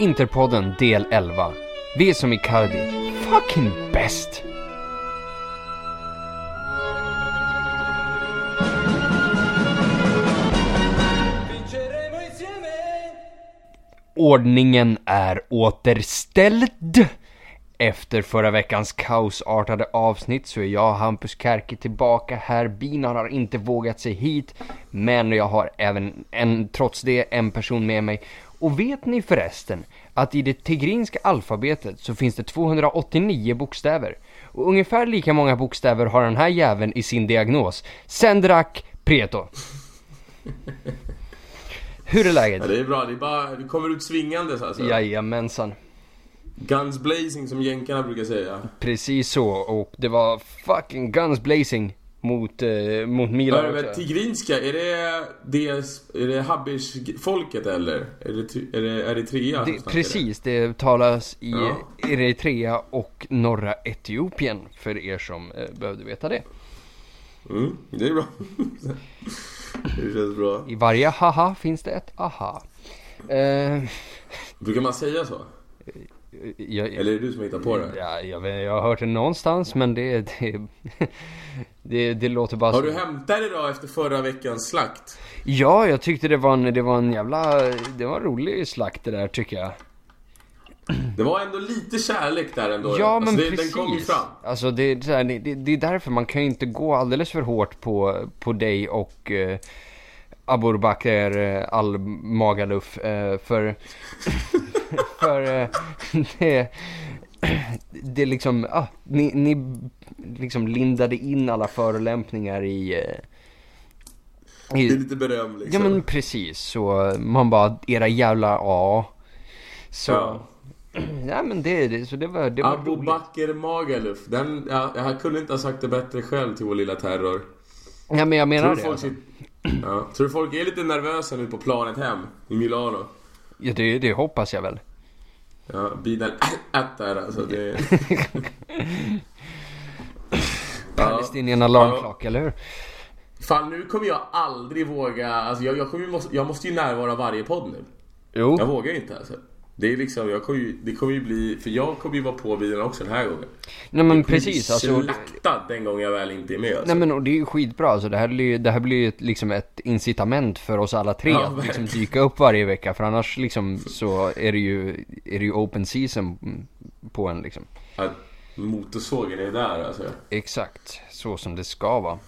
Interpodden del 11. Vi är som Icardi. Fucking bäst! Ordningen är återställd. Efter förra veckans kaosartade avsnitt så är jag, Hampus Kärki, tillbaka här. Binan har inte vågat sig hit, men jag har även en, trots det en person med mig. Och vet ni förresten att i det tigrinska alfabetet så finns det 289 bokstäver. Och ungefär lika många bokstäver har den här jäveln i sin diagnos. Sendrak Prieto. Hur är läget? Ja, det är bra. Det är bara, du kommer ut svingandes alltså. Jajamensan. Guns blazing som jänkarna brukar säga. Precis så, och det var fucking guns blazing mot, eh, mot Milan Hör, men tigrinska, är det, det, är det Habish-folket eller? Är det, är det Eritrea Det, precis, det talas i Ja. Eritrea och norra Etiopien för er som eh, behövde veta det. det? Mm, det är bra. det känns bra. I varje haha finns det ett aha. Eh, Brukar man säga så? Jag, Eller är det du som hittar på det? ja, jag, vet, jag har hört det någonstans men det, det, det, det låter bara Har du hämtat dig då efter förra veckans slakt? Ja, jag tyckte det var en, det var en jävla, det var en rolig slakt det där tycker jag. Det var ändå lite kärlek där ändå. Ja alltså, men det, precis. Den kom fram. Alltså det, det, det, det är därför man kan ju inte gå alldeles för hårt på, på dig och eh, Abur Bakr eh, Al-Magaluf eh, för, för eh, det, det liksom, ah, ni, ni liksom lindade in alla förolämpningar i, eh, Det är i lite beröm Ja liksom. men precis, så man bara, era jävla ja. Så, Ja. ja, men det, det, så det var, det var Abu. Bakr Magaluf. Den, ja, jag kunde inte ha sagt det bättre själv till vår lilla terror. Ja men jag menar Tror det folk, alltså. Ja, tror du folk är lite nervösa nu på planet hem i Milano? Ja det, det hoppas jag väl. Ja, bilen att där alltså. Det, Palestinian alarm clock, eller hur? fan nu kommer jag aldrig våga, alltså jag, jag, kommer, måste, jag måste ju närvara varje podd nu. Jo. Jag vågar inte alltså. Det är liksom, jag kommer ju, det kommer ju bli, för jag kommer ju vara på bilen också den här gången. Nej men Jag kommer precis, alltså. den gången jag väl inte är med alltså. Nej men och det är ju skitbra alltså. Det här blir det här blir ju ett, liksom ett incitament för oss alla tre Ja, att liksom dyka upp varje vecka. För annars liksom så är det ju, är det ju open season på en liksom. Att motorsågen är där alltså. Exakt, så som det ska vara.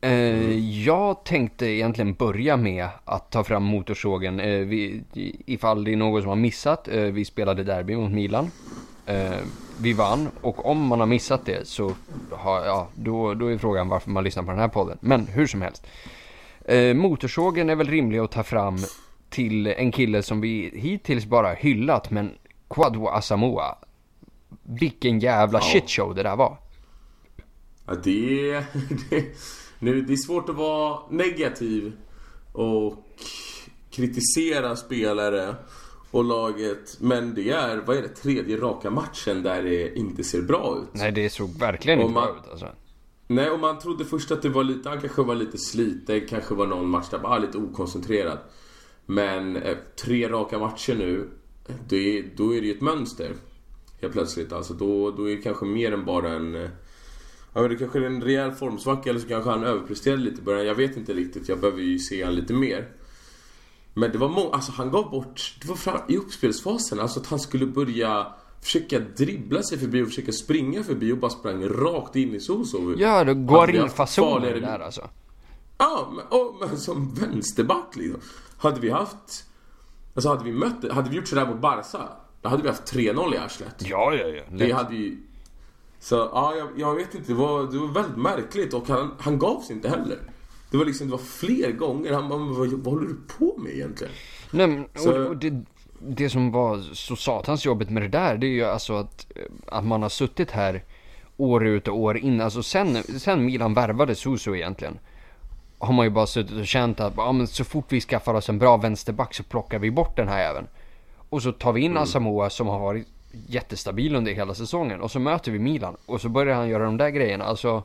Eh, jag tänkte egentligen börja med att ta fram motorsågen. Eh, vi, ifall det är någon som har missat. Eh, vi spelade derby mot Milan. Vi vann och om man har missat det så har, ja, då, då är frågan varför man lyssnar på den här podden. Men hur som helst. Motorsågen är väl rimlig att ta fram till en kille som vi hittills bara hyllat. Men Kwadwo Asamoah. Vilken jävla Ja. shitshow det där var. Ja, det, det, nu, det är svårt att vara negativ och kritisera spelare och laget. Men det är, vad är det, tredje raka matchen där det inte ser bra ut. Nej, det såg verkligen inte man- bra ut alltså. Nej, och man trodde först att det var lite, han kanske var lite sliten, kanske var någon match där bara lite okoncentrerad. Men eh, tre raka matcher nu, det, då är det ju ett mönster. Helt plötsligt. Alltså då, då är det kanske mer än bara en... Ja, men det kanske är en rejäl formsvacka eller så kanske han överpresterade lite i början. Jag vet inte riktigt, jag behöver ju se han lite mer. Men det var många, alltså han gav bort, det var fram, i uppspelsfasen, alltså att han skulle börja försöka dribbla sig förbi och försöka springa förbi och bara sprang rakt in i Soso. Ja, det Hade går in fasoner där alltså. Ja, men, oh, men som vänsterback liksom. Hade vi haft... Alltså hade vi mött hade vi gjort sådär mot Barca, då hade vi haft 3-0 i arslet. Ja, ja, ja. Det hade ju... Så ja, jag, jag vet inte, det var, det var väldigt märkligt och han, han gav sig inte heller. Det var liksom, det var fler gånger han bara, vad, vad håller du på med egentligen? Nej, men, Så- och, och det, det som var så satans jobbigt med det där, det är ju alltså att, att man har suttit här år ut och år in. Alltså sen, sen Milan värvade Suso egentligen. Har man ju bara suttit och känt att ja, men så fort vi skaffar oss en bra vänsterback så plockar vi bort den här även. Och så tar vi in Asamoah som har varit jättestabil under hela säsongen. Och så möter vi Milan. Och så börjar han göra de där grejerna. Alltså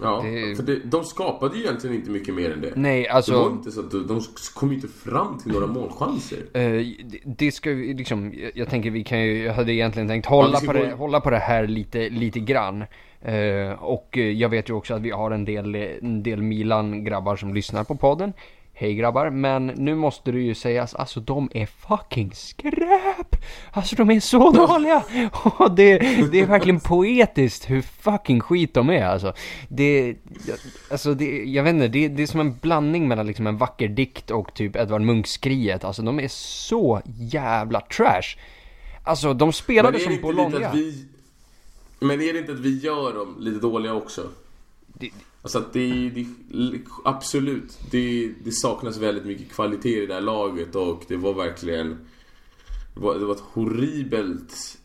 Ja, Det- för det, de skapade ju egentligen inte mycket mer än det. Nej, alltså... Det var inte så att de, de kom ju inte fram till några målchanser. Eh, det- det ska vi liksom, jag- jag tänker vi kan ju, jag hade egentligen tänkt hålla, Ja, på, det, gå- hålla på det här lite, lite grann. Eh, och eh, jag vet ju också att vi har en del, en del Milan-grabbar som lyssnar på podden. Hej grabbar, men nu måste det ju sägas, alltså de är fucking skräp! Alltså de är så dåliga! Och det, det är verkligen poetiskt hur fucking skit de är alltså. Det, alltså det, jag vet inte, det, det är som en blandning mellan liksom en vacker dikt och typ Edvard Munch-skriet. Alltså de är så jävla trash. Alltså de spelade som Bologna. vi... Men är det inte att vi gör dem lite dåliga också? Det- Alltså att det, det absolut, det, det saknas väldigt mycket kvalitet i det här laget och det var verkligen det var, det var ett horribelt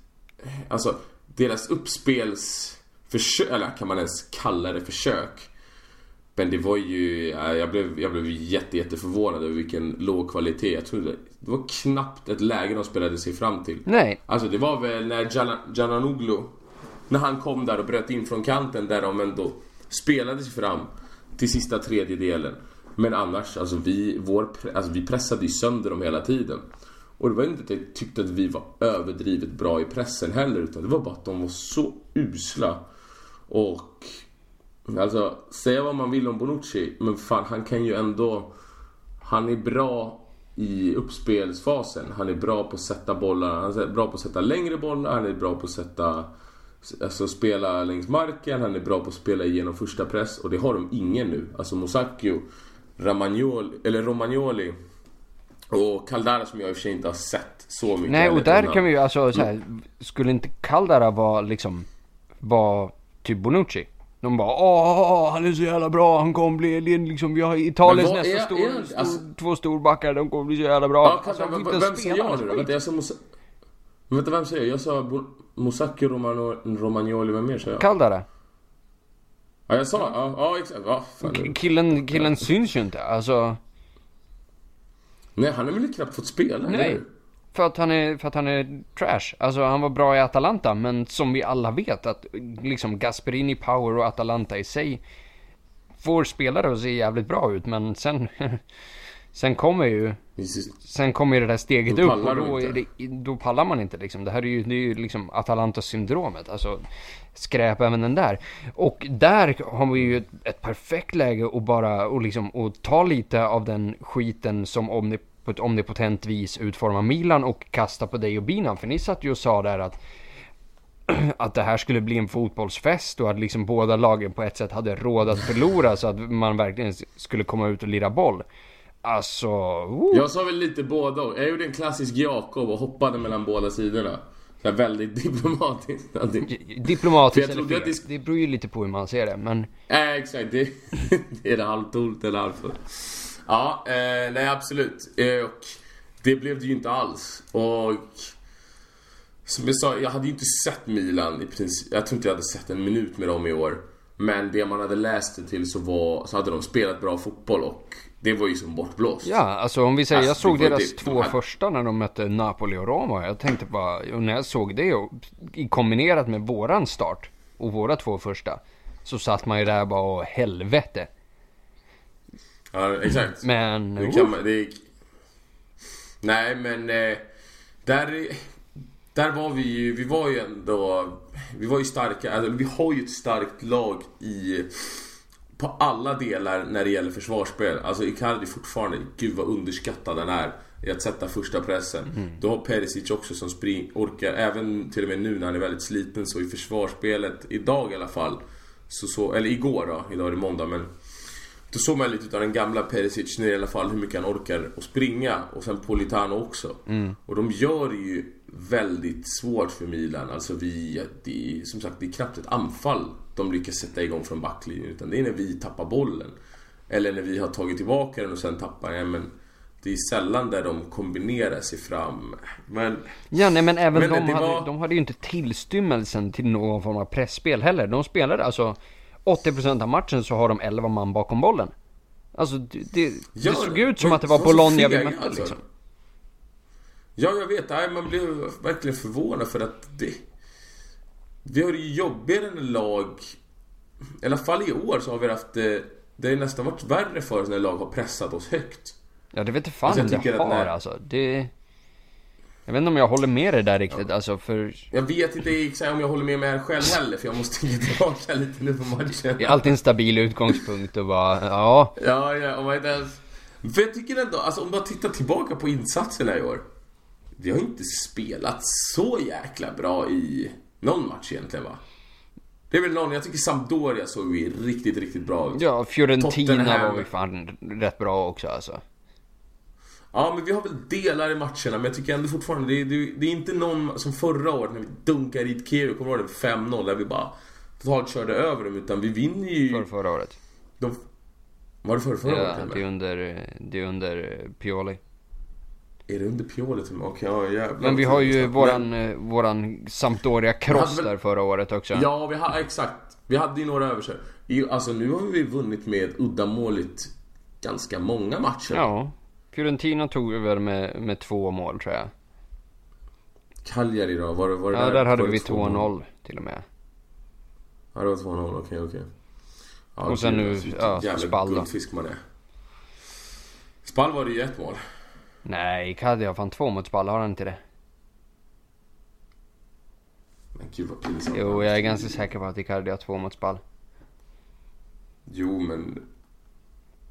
Alltså deras uppspelsförsök, eller kan man ens kalla det försök? Men det var ju, ja, jag blev, jag blev jätte, jätte förvånad över vilken låg kvalitet. Jag trodde, det var knappt ett läge de spelade sig fram till. Nej, Alltså det var väl när Jananoglu När han kom där och bröt in från kanten där de ändå spelade sig fram till sista tredjedelen. Men annars, alltså vi, vår, alltså vi pressade ju sönder dem hela tiden. Och det var inte att jag tyckte att vi var överdrivet bra i pressen heller utan det var bara att de var så usla. Och alltså, säga vad man vill om Bonucci men fan han kan ju ändå han är bra i uppspelsfasen. Han är bra på att sätta bollar. Han är bra på att sätta längre bollar. Han är bra på att sätta... Alltså spela längs marken. Han är bra på att spela igenom första press. Och det har de ingen nu. Alltså Musacchio, Ramagnoli, eller Romagnoli och Caldara som jag i och för sig inte har sett så mycket. nej och där innan. kan vi ju alltså så här, skulle inte Caldara vara liksom, vara typ Bonucci? De bara åh, han är så jävla bra, han kommer bli, liksom, vi har Italiens nästa är- stor, är stor, alltså- två storbackar, de kommer bli så jävla bra. Ja, alltså, vem, vem spela jag nu då? Vänta, jag. Men Vänta, vem säger jag? Jag sa Musacchio, Romano, Romagnoli, vem mer sa jag? Caldara. Ja, jag sa... Ja, ja exakt. Ja, fan. Killen, killen syns ju inte, alltså. Nej, han har väl knappt fått spela, eller Nej. hur? För att han är, för att han är trash. Alltså han var bra i Atalanta, men som vi alla vet att liksom Gasperini Power och Atalanta i sig får spelare att se jävligt bra ut, men sen Sen kommer ju, sen kommer ju det där steget Då upp och då, det, då pallar man inte liksom. Det här är ju, det är ju liksom Atalanta-syndromet. Alltså skräp även den där. Och där har vi ju ett, ett perfekt läge att bara, och liksom, och ta lite av den skiten som omni, på ett omnipotent vis utformar Milan och kasta på dig och Binan. För ni satt ju och sa där att att det här skulle bli en fotbollsfest och att liksom båda lagen på ett sätt hade råd att förlora så att man verkligen skulle komma ut och lira boll. Alltså, oh. Jag sa väl lite båda och. Jag gjorde en klassisk Jakob och hoppade mellan båda sidorna. Så väldigt diplomatiskt. Diplomatiskt eller fel. att det- Det beror ju lite på hur man ser det, men... Nej, exakt. Det, det är det halvtomt eller halvfullt. Ja, eh, nej absolut. Eh, och det blev det ju inte alls. Och som jag sa, jag hade ju inte sett Milan i princip. Jag tror inte jag hade sett en minut med dem i år. Men det man hade läst det till så, var, så hade de spelat bra fotboll och det var ju som bortblåst. Ja, alltså om vi säger, jag Alltså, såg det var deras det- två de här- första när de mötte Napoli och Roma. Jag tänkte bara, och när jag såg det och i kombinerat med våran start och våra två första. Så satt man ju där bara, åh helvete. Ja, exakt. Men, Det oh, kan man, det... Nej men eh, där, där var vi ju, vi var ju ändå, vi var ju starka, alltså, vi har ju ett starkt lag i på alla delar när det gäller försvarsspel. Alltså Icardi fortfarande, gud vad underskattad han är i att sätta första pressen. Du har Perisic också som spring, orkar, även till och med nu när han är väldigt sliten så i försvarsspelet, idag i alla fall, så, så, eller igår då, idag är det måndag men då såg man lite utav den gamla Perisic när det i alla fall hur mycket han orkar att springa. Och sen Politano också. Och de gör det ju väldigt svårt för Milan. Alltså vi, det är, som sagt det är knappt ett anfall de lyckas sätta igång från backlinjen. Utan det är när vi tappar bollen. Eller när vi har tagit tillbaka den och sen tappar den. Men det är sällan där de kombinerar sig fram. Men Ja, nej men även Men de, hade, var- de hade ju inte tillstymmelsen till någon form av pressspel heller. De spelade alltså 80% av matchen så har de 11 man bakom bollen. Alltså det, det, Ja, det såg ut som men att det var Bologna vi mötte alltså. liksom. Ja, jag vet. Nej, man blev verkligen förvånad för att det... Vi har det ju jobbigare än lag I alla fall i år så har vi haft... Eh, det har nästan varit värre för oss när lag har pressat oss högt. Ja, det vet inte fan Alltså, jag tycker det att har när- alltså. Det... Jag vet inte om jag håller med dig där riktigt, alltså för... Jag vet inte exakt om jag håller med mig här själv heller för jag måste ge tillbaka lite nu på matchen. Det är alltid en stabil utgångspunkt och bara, ja. Ja, ja, om man inte ens... För jag tycker ändå, alltså om man tittar tillbaka på insatserna i år. Vi har inte spelat så jäkla bra i någon match egentligen va? Det är väl någon, jag tycker Sampdoria såg vi riktigt, riktigt bra ut. Ja, Fiorentina Tottenham. var ju fan rätt bra också alltså. Ja, men vi har väl delar i matcherna, men jag tycker ändå fortfarande det är, det, är- inte någon som förra året när vi dunkade i Kiev, kommer du ihåg det? 5-0 där vi bara totalt körde över dem, utan vi vinner ju... För förra året. De, var det förra, förra året? Ja, och med? det är under, det är under Pioli. Är det under Pioli till? Okej, ja jävlar. Men vi har ju Men- våran, eh, våran Sampdoria-kross hade väl- där förra året också. Ja, vi har, exakt. Vi hade ju några överkör. Alltså nu har vi vunnit med uddamåligt ganska många matcher. Ja. Fiorentina tog väl med, med två mål tror jag. Cagliari då? Var var det Ja, där hade var det vi 2-0? 2-0 till och med. Ja, det var 2-0. Okej, okej. Ja, Och sen nu, alltså, ja, jävla Spal då. guldfisk man är. Spall var det ju ett mål. Nej, Icardi har fan två mot Spal, har han inte det? Men gud vad pinsamt. Jo, jag är ganska säker på att Icardi har två mot Spal. Jo, men...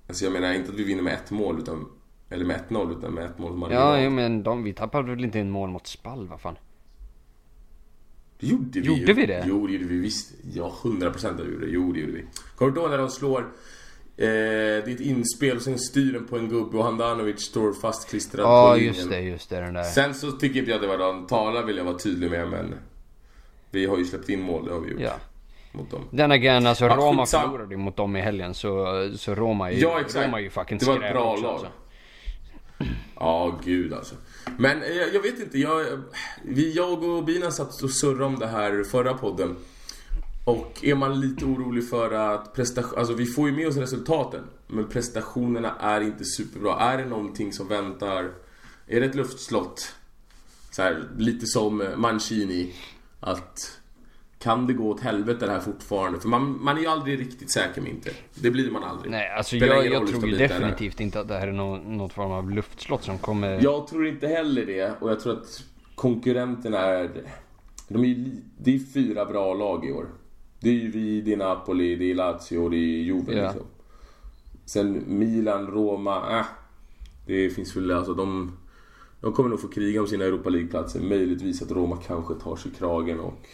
Alltså jag menar inte att vi vinner med ett mål, utan... Eller med 1-0, utan med ett mål man Ja, jo, men de, vi tappade väl inte en mål mot Spal, vad fan? Det gjorde vi Gjorde ju. vi det? Jo, det gjorde vi visst. Ja, 100% att vi gjorde det. Jo, det gjorde vi. Kommer du ihåg när de slår... Eh, det är ett inspel och sen styr den på en gubbe och Handanovic står fastklistrad Ja, på linjen. just det, just det, den där. Sen så tycker inte jag att det var den tala vill jag vara tydlig med, men... Vi har ju släppt in mål, det har vi gjort. Ja. Mot dem. Den again, alltså Ja, Roma skitsam- förlorade mot dem i helgen så, så Roma är ju, Ja, exakt. Roma är ju fucking Det var ett bra också, lag. Alltså. Ja, gud alltså. Men eh, jag, jag vet inte, jag, vi, jag och Bina satt och surrade om det här förra podden. Och är man lite orolig för att prestation, alltså vi får ju med oss resultaten. Men prestationerna är inte superbra. Är det någonting som väntar? Är det ett luftslott? Så här, lite som Mancini. Att kan det gå åt helvete det här fortfarande? För man, man är ju aldrig riktigt säker med inte. Det blir man aldrig. Nej, alltså Spelar jag, jag tror ju definitivt inte att det här är nå, något form av luftslott som kommer... Jag tror inte heller det och jag tror att konkurrenterna är... De är ju det är fyra bra lag i år. Det är ju vi, det är Napoli, det är Lazio det är Juve Ja. liksom. Sen Milan, Roma, äh. Det finns väl alltså de... De kommer nog få kriga om sina Europa League-platser. Möjligtvis att Roma kanske tar sig kragen och...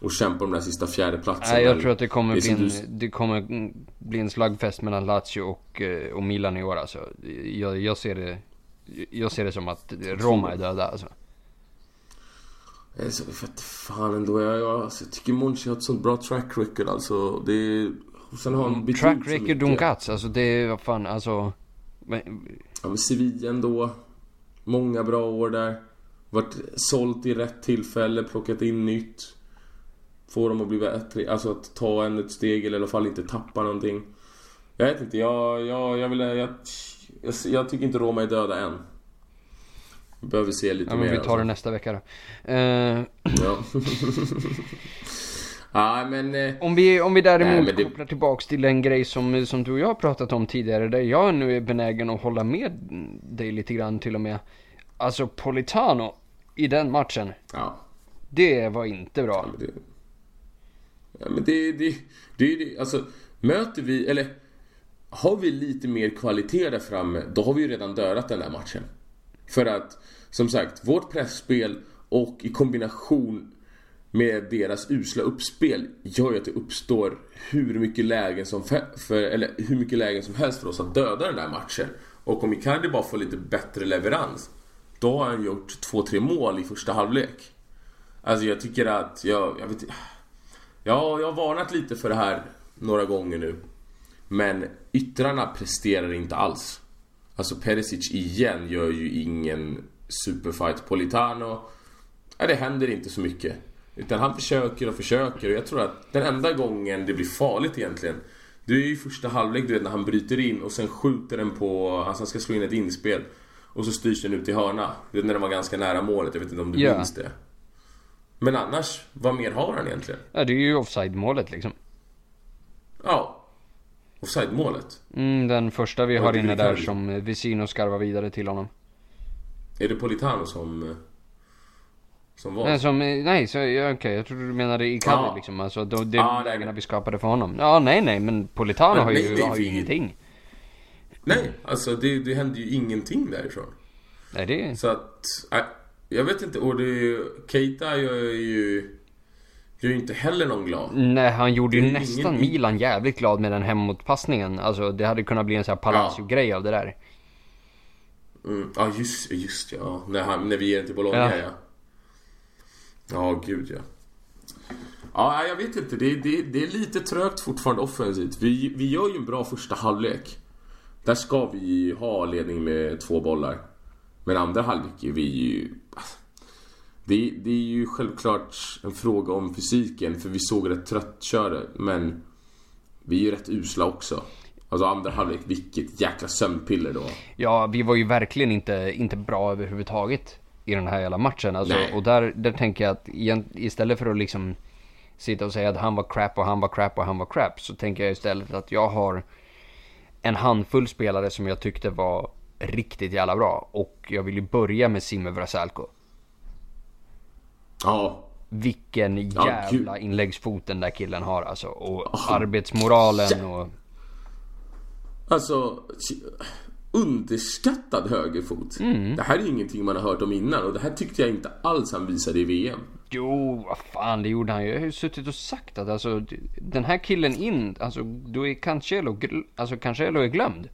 Och kämpar om den här sista fjärdeplatsen. Nej, jag tror att det kommer, det bli en, det kommer mm, bli en slagfest mellan Lazio och, eh, och Milan i år alltså. Jag, jag, ser det, jag ser det som att Roma är döda alltså. Jag vet inte fan ändå. Jag, jag, alltså, jag tycker Monchi har ett sånt bra track record alltså. Det är... och Sen har han ut Track så record. Dunkats, alltså det är vad fan alltså. Men, Ja men Sevilla ändå. Många bra år där. Varit sålt i rätt tillfälle, plockat in nytt. Få dem att bli bättre, alltså att ta ännu ett steg eller i alla fall inte tappa någonting. Jag vet inte, jag, jag, jag vill... Jag, jag, jag tycker inte Roma är döda än. Behöver se lite ja, mer. vi tar alltså. det nästa vecka då. Eh, Ja. ja men... eh, Om vi, om vi däremot Nej, det- kopplar tillbaks till en grej som, som du och jag har pratat om tidigare, där jag nu är benägen att hålla med dig lite grann till och med. Alltså Politano i den matchen, Ja. det var inte bra. men det... Ja, men det, det, det, det... Alltså, möter vi... Eller... Har vi lite mer kvalitet där framme, då har vi ju redan dödat den där matchen. För att, som sagt, vårt pressspel och i kombination med deras usla uppspel gör ju att det uppstår hur mycket lägen som, för, för, eller hur mycket lägen som helst för oss att döda den där matchen. Och om Icardi bara får lite bättre leverans, då har han gjort två, tre mål i första halvlek. Alltså jag tycker att, jag, jag vet inte- Ja, jag har varnat lite för det här några gånger nu. Men yttrarna presterar inte alls. Alltså Perisic igen gör ju ingen superfight. Politano, ja, det händer inte så mycket. Utan han försöker och försöker och jag tror att den enda gången det blir farligt egentligen Det är ju första halvlek du vet när han bryter in och sen skjuter den på, alltså han ska slå in ett inspel Och så styrs den ut i hörna. Du vet när den var ganska nära målet, jag vet inte om du Ja. minns det? Men annars, vad mer har han egentligen? Ja, det är ju offside-målet liksom. Ja. Offside-målet. Mm, den första vi har inne det där som Vesino skarvar vidare till honom. Är det Politano som... Som var? Nej, som, nej så, ja, okej, jag trodde du menade i Cavi Ja. liksom. Alltså då, det Ja, nej, nej. vi skapade för honom. Ja, nej, nej, men Politano Men har ju, nej, har ju ingenting. Nej, alltså det, det hände ju ingenting därifrån. Nej, det Så att... jag vet inte, och det... Keita gör ju... Gör ju inte heller någon glad. Nej, han gjorde ju är nästan ingen- Milan jävligt glad med den hemåtpassningen. Alltså det hade kunnat bli en sån här Palacio-grej av det där. Mm, ja, just, just ja. När, han, när vi ger den till Bologna, Ja. ja. Ja, gud ja. Ja, jag vet inte. Det, det, det är lite trögt fortfarande offensivt. Vi, vi gör ju en bra första halvlek. Där ska vi ha ledning med två bollar. Men andra halvlek är vi ju... Det, det är ju självklart en fråga om fysiken, för vi såg rätt tröttkörda. Men vi är ju rätt usla också. Alltså andra halvlek, vilket jäkla sömnpiller då. Ja, vi var ju verkligen inte, inte bra överhuvudtaget i den här jävla matchen. Alltså, Nej. och där, där tänker jag att istället för att liksom sitta och säga att han var crap och han var crap och han var crap. Så tänker jag istället att jag har en handfull spelare som jag tyckte var riktigt jävla bra. Och jag vill ju börja med Simme Vrasalko. Ja, Vilken Ja, jävla inläggsfot den där killen har alltså. Och arbetsmoralen och... Alltså, underskattad högerfot. Mm. Det här är ingenting man har hört om innan och det här tyckte jag inte alls han visade i VM. Jo, vad fan det gjorde han ju. Jag har ju suttit och sagt att alltså den här killen in, alltså då är Cancelo, alltså Cancelo är glömd.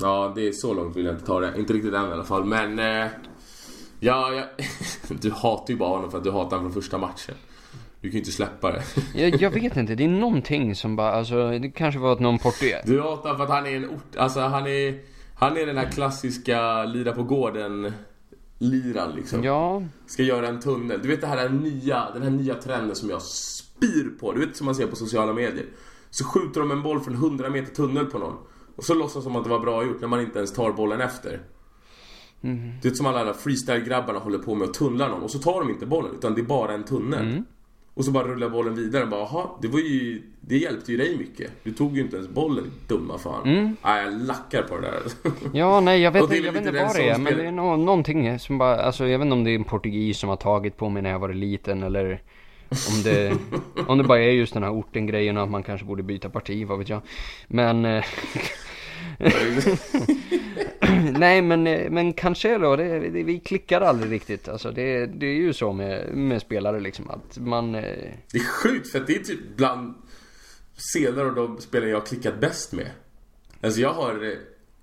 Ja, det är så långt vill jag inte ta det. Inte riktigt än i alla fall, men... Eh, ja, ja, du hatar ju bara honom för att du hatar honom från första matchen. Du kan ju inte släppa det. Jag, jag vet inte, det är någonting som bara, alltså det kanske var att någon portugis... Du hatar för att han är en ort... Alltså han är... Han är den här klassiska lira på gården liran liksom. Ja, Ska göra en tunnel. Du vet det här nya, den här nya trenden som jag spyr på. Du vet som man ser på sociala medier. Så skjuter de en boll från 100 meter tunnel på någon. Och så låtsas som att det var bra gjort när man inte ens tar bollen efter. Det är som alla freestyle-grabbarna håller på med att tunnla någon och så tar de inte bollen utan det är bara en tunnel. Och så bara rullar bollen vidare och bara jaha, det var ju... Det hjälpte ju dig mycket. Du tog ju inte ens bollen, dumma fan. Nej, jag lackar på det där. ja nej jag vet, jag vet inte vad det är men det är nå- någonting som bara, alltså jag vet inte om det är en portugis som har tagit på mig när jag var liten eller om det, om det bara är just den här orten grejen och att man kanske borde byta parti, vad vet jag. Men... Nej men, eh, men Cancelo, det, det, vi klickar aldrig riktigt. Alltså det, det är ju så med, med spelare liksom att man... eh, Det är sjukt för att det är typ bland scener och de spelare jag har klickat bäst med. Alltså jag har... Eh,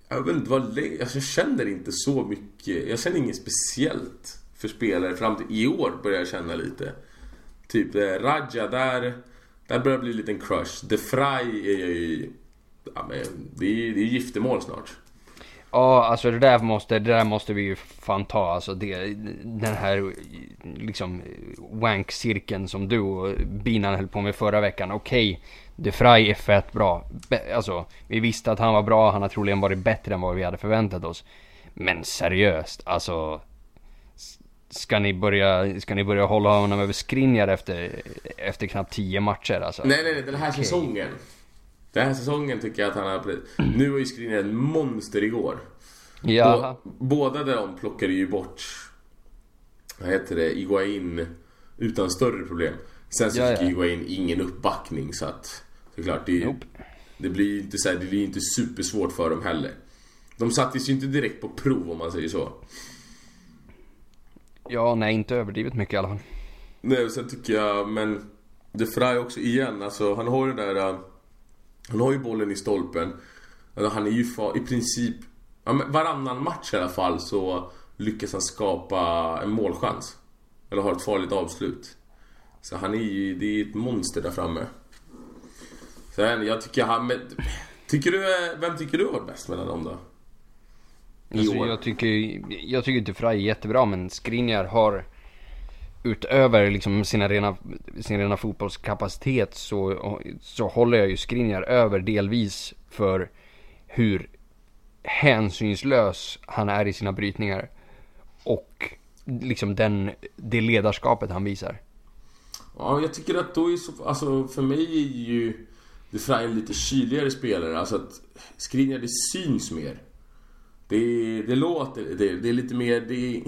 jag vet inte vad. Alltså jag känner inte så mycket... Jag känner inget speciellt för spelare fram till i år börjar jag känna lite. Typ eh, Raja där... Där börjar det bli en liten crush. De Frey är jag ju... Ja, men det är, det är giftermål snart. Ja, alltså det där måste, det där måste vi ju fan ta. Alltså det, den här liksom wank-cirkeln som du och Binan höll på med förra veckan. Okej, De Frey är fett bra. Be- alltså, vi visste att han var bra. Han har troligen varit bättre än vad vi hade förväntat oss. Men seriöst, alltså. Ska ni börja, ska ni börja hålla honom över Skriniar efter, efter knappt 10 matcher alltså? Nej, nej, nej. Den här säsongen. Den här säsongen tycker jag att han har... Nu var ju Skriniar en monster igår. Ja, Bå, båda där de plockade ju bort vad heter det, Iguain utan större problem. Sen så Ja, fick ja. Iguain ingen uppbackning så att såklart det, Nope. det blir ju inte så här, det blir ju inte supersvårt för dem heller. De sattes ju inte direkt på prov om man säger så. ja, nej inte överdrivet mycket i alla fall. Nej, och sen tycker jag, men De Frey också igen, alltså han har ju den där... Han har ju bollen i stolpen. Alltså, han är ju i princip... Varannan match i alla fall så lyckas han skapa en målchans. Eller har ett farligt avslut. Så han är ju, det är ett monster där framme. Sen, jag tycker han... Men, tycker du, vem tycker du har varit bäst mellan dem då? I Alltså, år? jag tycker, jag tycker inte Frey är jättebra men Skriniar har utöver liksom sina rena, sin rena fotbollskapacitet så, så håller jag ju Skriniar över delvis för hur hänsynslös han är i sina brytningar. Och liksom den, det ledarskapet han visar. Ja, jag tycker att då är så... Alltså för mig är ju De Frey är en lite kyligare spelare. Alltså att Skriniar, det syns mer. Det, det låter, det, det är lite mer, det är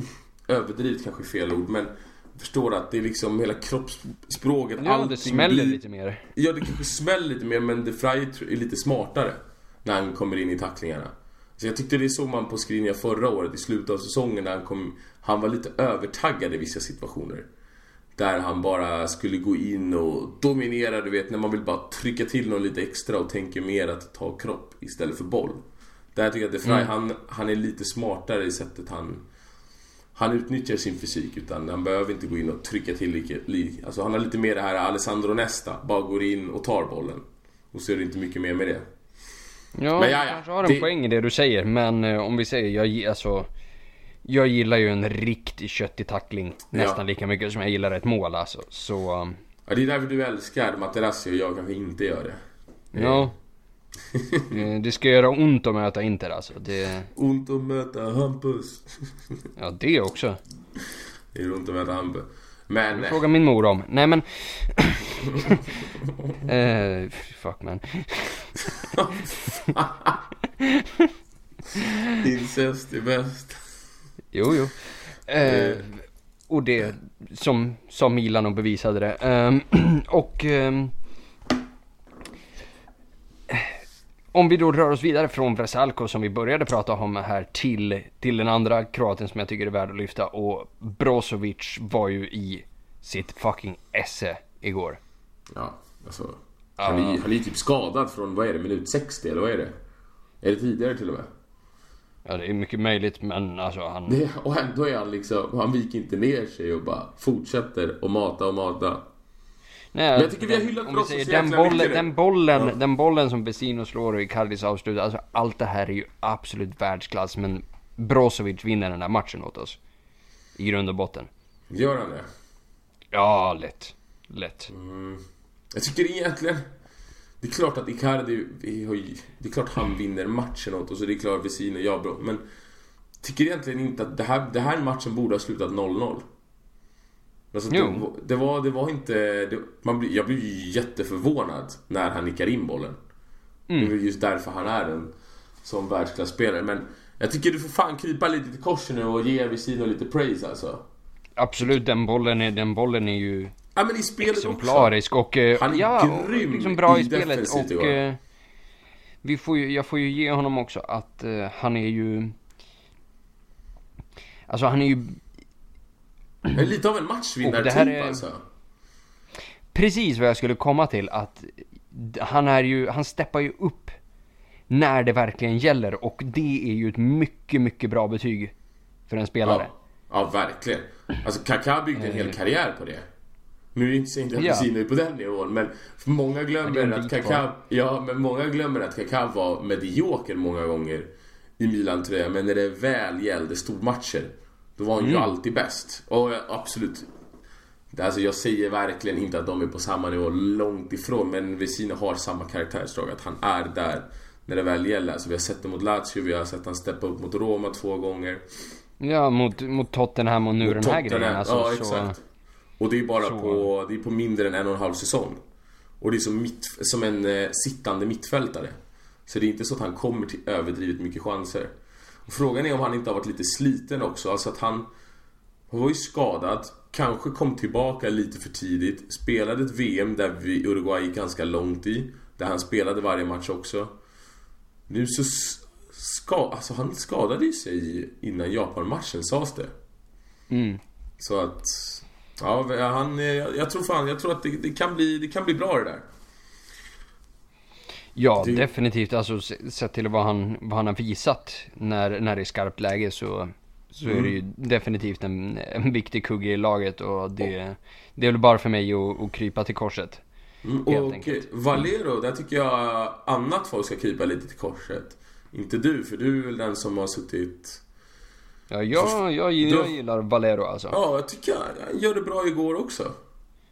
överdrivet kanske fel ord men förstår att det är liksom hela kroppsspråket, Ja, det smäller blir, lite mer. Ja, det kanske smäller lite mer men De Frey är lite smartare när han kommer in i tacklingarna. Så jag tyckte det såg man på Skriniar förra året i slutet av säsongen när han kom, han var lite övertaggad i vissa situationer. Där han bara skulle gå in och dominera, du vet när man vill bara trycka till någon lite extra och tänker mer att ta kropp istället för boll. Där tycker jag att De mm. han, han är lite smartare i sättet han han utnyttjar sin fysik utan han behöver inte gå in och trycka till lika, li, Alltså han har lite mer det här Alessandro Nesta, bara går in och tar bollen. Och så är det inte mycket mer med det. Ja, men, ja, ja. kanske har en det... poäng i det du säger men eh, om vi säger, jag, alltså jag gillar ju en riktig köttig tackling nästan ja. lika mycket som jag gillar ett mål alltså. Så... Um... Ja, det är därför du älskar Materazzi och jag kanske inte gör det. Ja. Eh, det ska göra ont att möta Inter alltså. Det... Ont att möta Hampus. ja, det också. Det är ont att möta Hampus. Men... Fråga min mor om. Nej men... uh, fuck man. Incest är bäst. Jo, jo. Eh, och det som, som Milano bevisade det. Eh, och eh, om vi då rör oss vidare från Vresalko som vi började prata om här till, till den andra kroaten som jag tycker är värd att lyfta. Och Brozovic var ju i sitt fucking esse igår. Ja, alltså. Han är, han är typ skadad från, vad är det, minut 60 eller vad är det? Är det tidigare till och med? Ja, det är mycket möjligt, men alltså han... Det, och ändå är han liksom, han viker inte ner sig och bara fortsätter och mata och mata. Nej, men jag tycker vi har hyllat Brosso så den, bollen, mycket den bollen, ja. den bollen som Vesino slår och Icardis avslut, alltså allt det här är ju absolut världsklass, men Brozovic vinner den där matchen åt oss. I grund och botten. Gör han det? Ja, lätt. Lätt. Mm. Jag tycker egentligen... Det är klart att Icardi, det är klart han vinner matchen åt oss och det är klart Vesino jag bra. Men tycker egentligen inte att det här, det här matchen borde ha slutat 0-0. Alltså, det, det, var, det var inte... Det, man blir, jag blev ju jätteförvånad när han nickar in bollen. Mm. Det är just därför han är en sån världsklasspelare. Men jag tycker du får fan krypa lite till korset nu och ge Vesino lite praise alltså. Absolut, den bollen är, den bollen är ju Ja men i spelet exemplarisk också. och... Eh, han är ja, grym liksom bra i, spelet och... Eh, vi får ju, jag får ju ge honom också att uh, han är ju... Alltså han är ju... är lite av en matchvinnartyp är... alltså. Precis vad jag skulle komma till att han är ju, han steppar ju upp när det verkligen gäller och det är ju ett mycket, mycket bra betyg för en spelare. Ja, ja verkligen. Alltså Kaká byggde en hel eh. karriär på det. Nu är inte inte ja. Apelsiner på den nivån men många glömmer att Kaká, ja, men många glömmer att Kaká var medioker många gånger i Milan-tröja. Men när det väl gällde stormatcher, då var han mm. ju alltid bäst. Och absolut, alltså jag säger verkligen inte att de är på samma nivå, långt ifrån. Men Vesino har samma karaktärsdrag, att han är där när det väl gäller. Alltså vi har sett det mot Lazio, vi har sett han steppa upp mot Roma två gånger. Ja, mot, mot Tottenham och nu mot den här Tottenham. grejen. Alltså, ja, exakt. Så... Och det är bara så. på, det är på mindre än en och en halv säsong. Och det är som, mitt, som en eh, sittande mittfältare. Så det är inte så att han kommer till överdrivet mycket chanser. Och frågan är om han inte har varit lite sliten också. Alltså att han... Han var ju skadad. Kanske kom tillbaka lite för tidigt. Spelade ett VM där vi, Uruguay gick ganska långt i. Där han spelade varje match också. Nu så... Ska, alltså han skadade ju sig innan Japan-matchen sades det. Mm. Så att... Ja, han, jag tror fan, jag tror att det, det, kan, bli, det kan bli bra det där. Ja, det... definitivt. Alltså sett till vad han, vad han har visat när, när det är skarpt läge så, så mm. är det ju mm. definitivt en, en viktig kugge i laget och det, det är väl bara för mig att, att krypa till korset. Mm, och enkelt. Valero, där tycker jag annat folk ska krypa lite till korset. Inte du, för du är väl den som har suttit Ja, jag, jag, jag gillar Valero alltså. Ja, jag tycker han gör det bra igår också.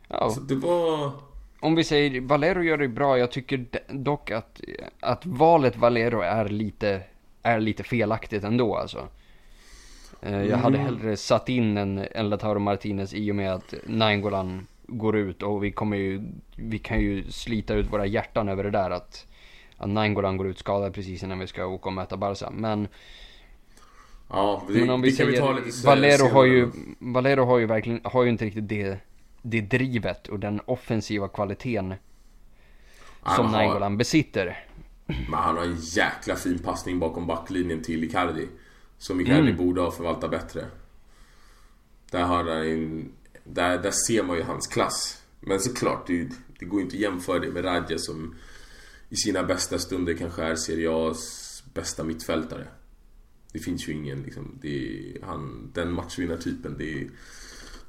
Ja. Så det var... Om vi säger Valero gör det bra, jag tycker dock att, att valet Valero är lite, är lite felaktigt ändå alltså. Eh, jag hade mm. hellre satt in en, en Lautaro Martinez i och med att Nainggolan går ut och vi kommer ju, vi kan ju slita ut våra hjärtan över det där att, att Nainggolan går ut skadad precis innan vi ska åka och möta Barca. Men, Ja, det, men om vi det kan säger, vi ta lite Valero har ju, Valero har ju verkligen, har ju inte riktigt det, det drivet och den offensiva kvaliteten som har- Nainggolan besitter. Men han har en jäkla fin passning bakom backlinjen till Icardi. Som Icardi Mm. borde ha förvaltat bättre. Där, har han en, där, där ser man ju hans klass. Men såklart, det, det går inte att jämföra det med Radja som i sina bästa stunder kanske är Serie A's bästa mittfältare. Det finns ju ingen liksom, det är, han, den matchvinnartypen. Det är,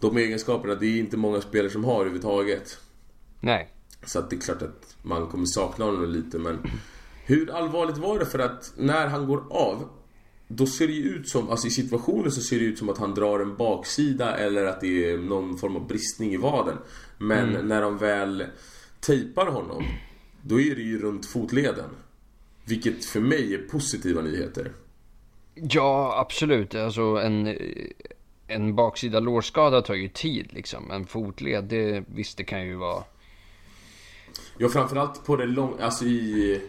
de egenskaperna, det är inte många spelare som har överhuvudtaget. Nej. Så att det är klart att man kommer sakna honom lite men Hur allvarligt var det? För att när han går av Då ser det ju ut som, alltså i situationen så ser det ut som att han drar en baksida eller att det är någon form av bristning i vaden Men när de väl tejpar honom Då är det ju runt fotleden Vilket för mig är positiva nyheter Ja, absolut. Alltså en, en baksida lårskada tar ju tid liksom. En fotled, det, visst det kan ju vara... Ja framförallt på det lång, alltså i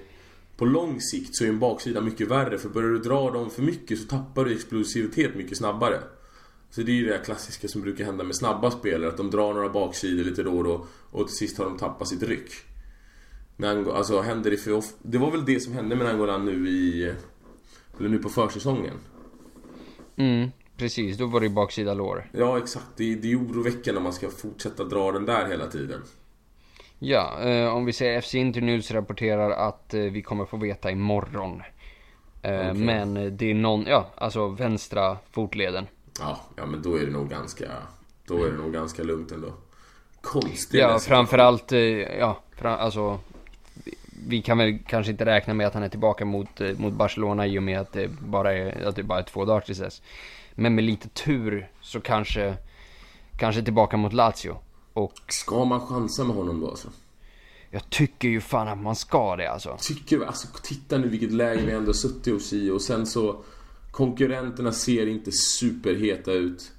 På lång sikt så är en baksida mycket värre för börjar du dra dem för mycket så tappar du explosivitet mycket snabbare. Så det är ju det klassiska som brukar hända med snabba spelare att de drar några baksidor lite då och då och till sist har de tappat sitt ryck. Nango, alltså händer det för of- Det var väl det som hände med Nangolan nu i Eller nu på försäsongen. Mm, precis. Då var det ju baksida lår. Ja exakt, det är, det är oroväckande om man ska fortsätta dra den där hela tiden. Ja, eh, om vi säger FC Internews rapporterar att eh, vi kommer få veta imorgon. Eh, Okej. Men det är någon, ja, alltså vänstra fotleden. Ja, ja men då är det nog ganska Då är det nog ganska lugnt ändå. Konstigt. Ja, framförallt, eh, ja, fram, alltså. vi- Vi kan väl kanske inte räkna med att han är tillbaka mot, eh, mot Barcelona i och med att det bara är, att det bara är två dagar tills dess. Men med lite tur så kanske, kanske tillbaka mot Lazio. Och Ska man chansa med honom då alltså? jag tycker ju fan att man ska det alltså. Tycker vi, alltså titta nu vilket läge vi ändå suttit oss i och sen så Konkurrenterna ser inte superheta ut.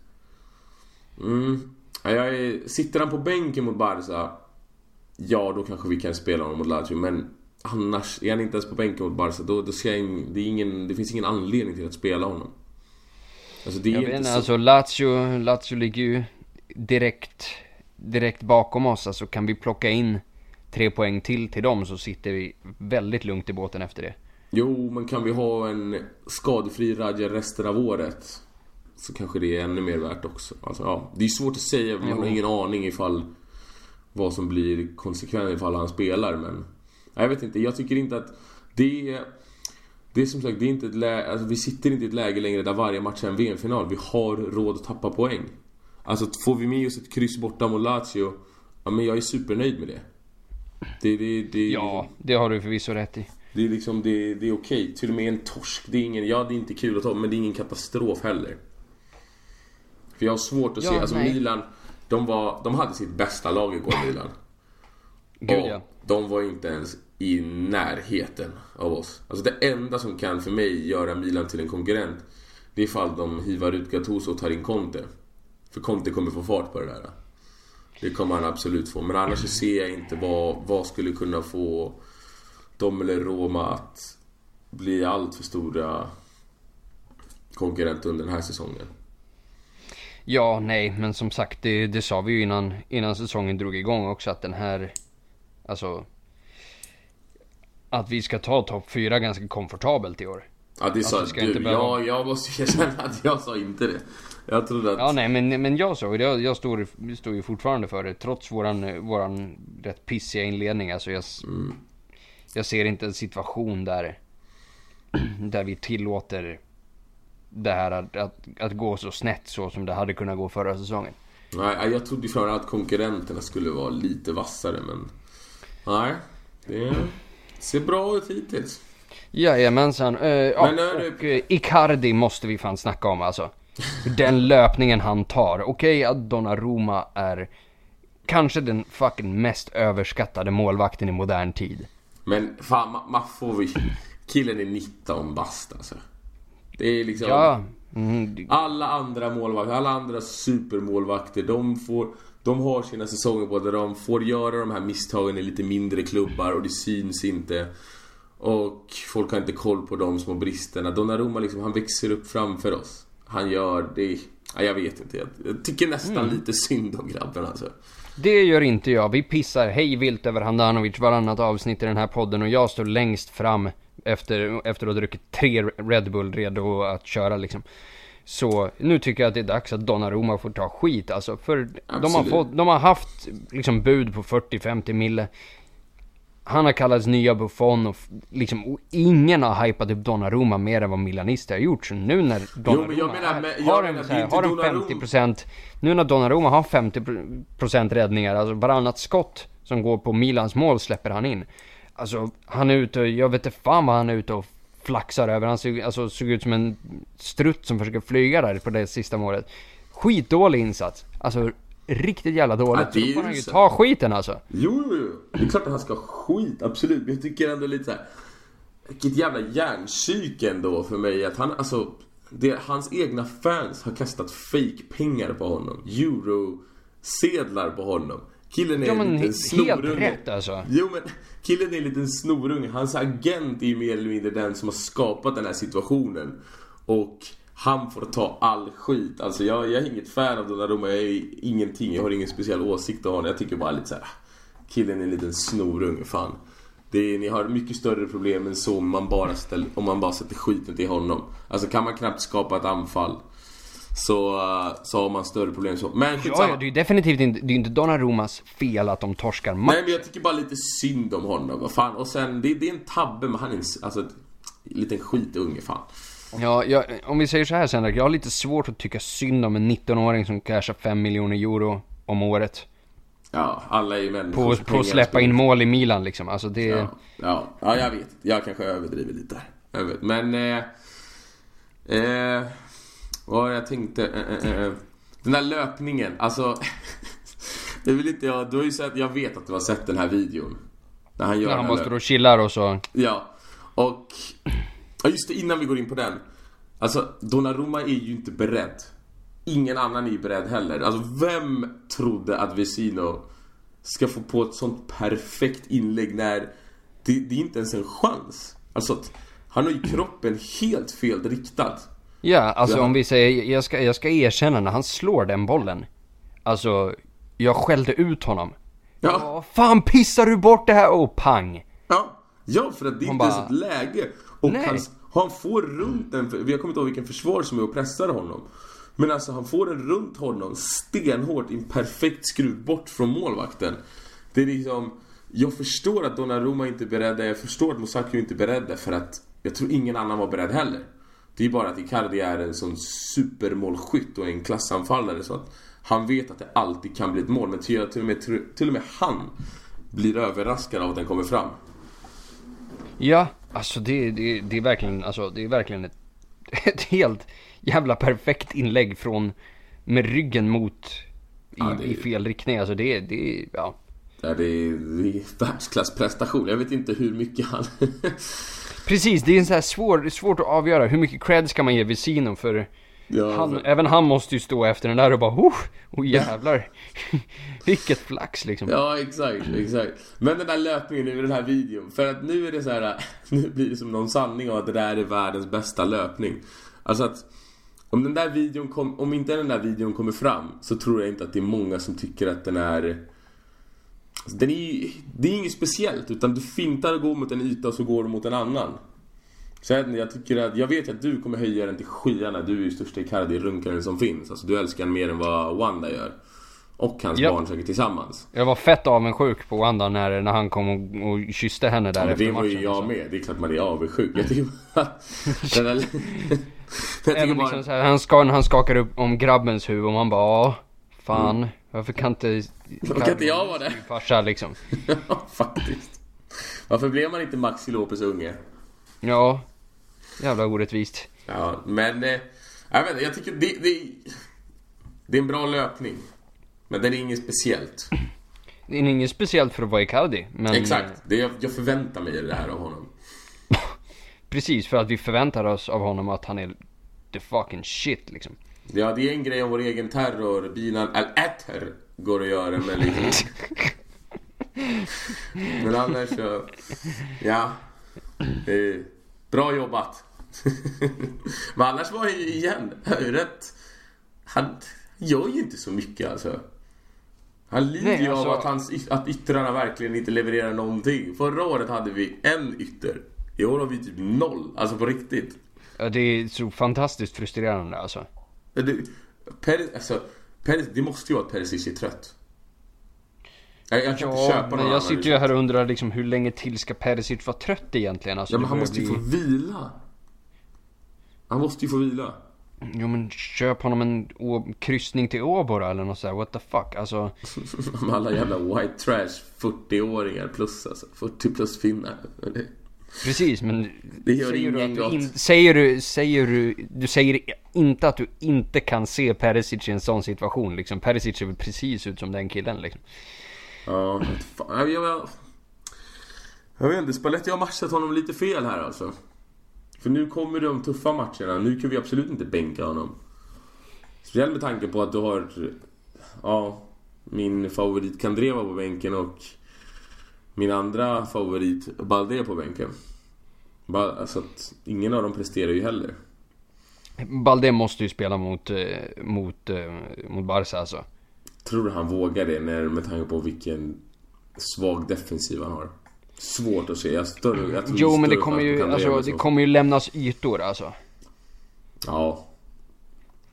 Mm. Ja, jag är, sitter han på bänken mot Barca Ja, då kanske vi kan spela honom mot Lazio men Annars, är han inte ens på bänken mot Barca då, då ser jag in, det, ingen, det finns ingen anledning till att spela honom. Alltså det är Jag inte vet inte, så... alltså Lazio, Lazio ligger ju direkt, direkt bakom oss. Alltså kan vi plocka in tre poäng till till dem så sitter vi väldigt lugnt i båten efter det. Jo, men kan vi ha en skadefri Radja resten av året så kanske det är ännu mer värt också. Alltså, ja, det är svårt att säga, man har ingen aning ifall vad som blir konsekvensen ifall han spelar, men jag vet inte, jag tycker inte att det det är som sagt, det är inte ett läge, alltså, vi sitter inte i ett läge längre där varje match är en VM-final. Vi har råd att tappa poäng. Alltså får vi med oss ett kryss borta mot Lazio, ja men jag är supernöjd med det. Det, det, det, Ja, det har du förvisso rätt i. det är liksom, det, det är okej. Till och med en torsk, det är ingen, ja det är inte kul att ta, men det är ingen katastrof heller. För jag har svårt att Ja, se, alltså nej. Milan, de var, de hade sitt bästa lag igår Milan. Gud ja. de var inte ens i närheten av oss. Alltså det enda som kan för mig göra Milan till en konkurrent, det är ifall de hivar ut Gattuso och tar in Conte. För Conte kommer få fart på det där. Det kommer han absolut få. Men annars så ser jag inte vad, vad skulle kunna få dem eller Roma att bli allt för stora konkurrenter under den här säsongen. Ja, nej, men som sagt, det, det sa vi ju innan, innan säsongen drog igång också att den här, alltså, att vi ska ta topp fyra ganska komfortabelt i år. Ja det sa vi ska du. inte behöva- Ja, jag måste erkänna att jag sa inte det. Jag trodde att... Ja, nej, men, men jag så, jag, jag står, står ju fortfarande för det, trots våran, våran rätt pissiga inledning. Alltså jag, s- jag ser inte en situation där, där vi tillåter det här att, att, att gå så snett så som det hade kunnat gå förra säsongen. Nej, jag trodde framförallt att konkurrenterna skulle vara lite vassare men... Nej, det ser bra ut hittills. Jajamensan. Uh, ja, det- och eh, Icardi måste vi fan snacka om alltså. Den löpningen han tar. Okej att Donnarumma är kanske den fucking mest överskattade målvakten i modern tid. Men fan, man, man får vi... Killen är 19 bast alltså. Det är liksom... Ja. Mm, Alla andra målvakter, alla andra supermålvakter, de får... De har sina säsonger på där de får göra de här misstagen i lite mindre klubbar och det syns inte. Och folk har inte koll på de små bristerna. Donnarumma liksom, han växer upp framför oss. Han gör det... Ja, jag vet inte. Jag tycker nästan mm. lite synd om grabben alltså. Det gör inte jag. Vi pissar hej vilt över Handanovic varannat avsnitt i den här podden och jag står längst fram efter, efter att ha druckit tre Red Bull redo att köra liksom. Så nu tycker jag att det är dags att Donnarumma får ta skit alltså. För de har, fått, de har haft liksom bud på 40-50 mille. Han har kallats nya Buffon och liksom och ingen har hypat upp Donnarumma mer än vad Milanister har gjort. Så nu när Donnarumma jo, menar, men, har, en, här, har en 50%, nu när Donnarumma har 50% räddningar, alltså varannat skott som går på Milans mål släpper han in. Alltså han är ute, jag vet inte fan vad han är ute och flaxar över. Han såg, alltså, såg ut som en strutt som försöker flyga där på det sista målet. Skitdålig insats. Alltså riktigt jävla dåligt. Ja, då får han ju ta skiten alltså. Jo, jo, jo. Det är klart att han ska ha skit, absolut. Men jag tycker ändå lite såhär... Vilket jävla hjärnpsyke ändå för mig att han, alltså... Det, hans egna fans har kastat fake pengar på honom. Euro-sedlar på honom. Killen är ja, en liten snorunge. Helt rätt alltså. Jo men, killen är en liten snorunge. Hans agent är ju mer eller mindre den som har skapat den här situationen. Och han får ta all skit. Alltså jag, jag är inget fan av Donnarumma. Jag är ingenting. Jag har ingen speciell åsikt om honom. Jag tycker bara lite så här. Killen är en liten snorunge. Fan. Det är, ni har mycket större problem än så om man bara, ställer, om man bara sätter skiten till honom. Alltså kan man knappt skapa ett anfall så, uh, så har man större problem så. Men ja, ja, det är ju definitivt inte, det är inte Donnarummas fel att de torskar matchen. Nej men jag tycker bara lite synd om honom. Vad fan. Och sen, det, det är en tabbe men han är en, alltså, en liten skitunge fan. Ja, jag, om vi säger så här sen jag har lite svårt att tycka synd om en 19-åring som cashar 5 miljoner euro om året. Ja, alla är ju människor. På, på att släppa in mål i Milan liksom. Alltså det... Ja, ja, ja jag vet. Jag kanske överdriver lite. Jag vet. Men... Eh, eh, vad jag tänkte... Eh, eh, eh, den där löpningen, alltså... det vill inte jag... Du har ju sett, jag vet att du har sett den här videon. När han gör När han bara står och chillar och så... Ja. Och... Ja, just det, innan vi går in på den. Alltså, Donnarumma är ju inte beredd. Ingen annan är ju beredd heller. Alltså, vem trodde att Vesino ska få på ett sånt perfekt inlägg när det, det är inte ens en chans? Alltså, han har ju kroppen helt fel riktad. Ja, alltså han... om vi säger, jag ska, jag ska erkänna när han slår den bollen. Alltså, jag skällde ut honom. Ja. Åh, fan pissar du bort det här? Och pang! Ja, ja för att det är inte ens ett läge. Och Nej. hans, han får runt den, vi har kommit ihåg vilken försvar som är och pressar honom. Men alltså han får den runt honom stenhårt i en perfekt skruv bort från målvakten. Det är liksom, jag förstår att Donnarumma inte är beredda, jag förstår att Musaki inte är beredda för att jag tror ingen annan var beredd heller. Det är bara att Icardi är en sån supermålskytt och en klassanfallare så att han vet att det alltid kan bli ett mål. Men till, och, med, till och med han blir överraskad av att den kommer fram. Ja, alltså det, det, det är verkligen, alltså det är verkligen ett, ett helt jävla perfekt inlägg från med ryggen mot i, ja, är... i fel riktning. Alltså det, det, ja. Ja, det är, det är världsklassprestation. Jag vet inte hur mycket han... Precis, det är en så här svår, svårt att avgöra. Hur mycket cred ska man ge Vesino för ja, han, även han måste ju stå efter den där och bara oh, oh jävlar. Vilket flax liksom. Ja, exakt, exakt. Men den där löpningen i den här videon. För att nu är det så här, nu blir det som någon sanning av att det där är världens bästa löpning. Alltså att om den där videon kom, om inte den där videon kommer fram så tror jag inte att det är många som tycker att den är den är det är inget speciellt utan du fintar och går mot en yta och så går du mot en annan. Så jag, jag tycker att, jag vet att du kommer höja den till skyarna. Du är ju största Icardi-runkaren som finns. Alltså du älskar den mer än vad Wanda gör. Och hans ja. barn säkert tillsammans. Jag var fett avundsjuk på Wanda när, när han kom och, och kysste henne där ja, efter matchen. Det var ju jag så. med. Det är klart man är avundsjuk. Jag tycker bara... den där, jag tycker bara... Liksom här, han, ska, han skakar upp om grabbens huvud och man bara fan. Mm. Varför kan inte... Varför kan inte jag vara det? Farsa liksom. ja, faktiskt. Varför blev man inte Maxi Lopez unge? Ja. Jävla orättvist. Ja, men... Eh, jag vet jag tycker det, det, det är en bra löpning. Men den är inget speciellt. Det är inget speciellt för att vara Icardi, men... Exakt. Det jag, jag förväntar mig det här av honom. Precis, för att vi förväntar oss av honom att han är the fucking shit liksom. Ja, det är en grej om vår egen terror, Binan al-Atter. går att göra men liksom... Men annars så... Ja. Eh, bra jobbat. men annars var ju igen, rätt... Han gör ju inte så mycket alltså. Han lider ju alltså... av att, hans, att yttrarna verkligen inte levererar någonting. Förra året hade vi en ytter. I år har vi typ noll. Alltså på riktigt. Ja, det är så fantastiskt frustrerande alltså. Det, per, alltså, per, det måste ju vara att Perisic är trött. Jag, jag kan ja, inte köpa men någon jag sitter ju här och undrar liksom hur länge till ska Perisic vara trött egentligen? Alltså, Ja men han måste ju bli- få vila. Han måste ju få vila. Jo men köp honom en kryssning till Åbora eller något sådär, what the fuck? Alltså, alla jävla white trash 40-åringar plus alltså. 40 plus finnar. Precis men Det gör säger, du ingen att du gott. in, säger du, säger du, du säger inte att du inte kan se Perisic i en sån situation liksom. Perisic ser väl precis ut som den killen liksom. Ja, fan. Jag, jag, jag vet inte, Spalletti har matchat honom lite fel här alltså. För nu kommer de tuffa matcherna. Nu kan vi absolut inte bänka honom. Speciellt med tanke på att du har... Ja, min favorit Kandreva på bänken och min andra favorit Balde på bänken. Ba- Alltså att ingen av dem presterar ju heller. Balde måste ju spela mot, eh, mot, eh, mot Barca alltså. Tror du han vågar det när, med tanke på vilken svag defensiv han har? Svårt att se. Jag, större, jag Jo men det kommer ju, alltså, så. det kommer ju lämnas ytor alltså. Ja.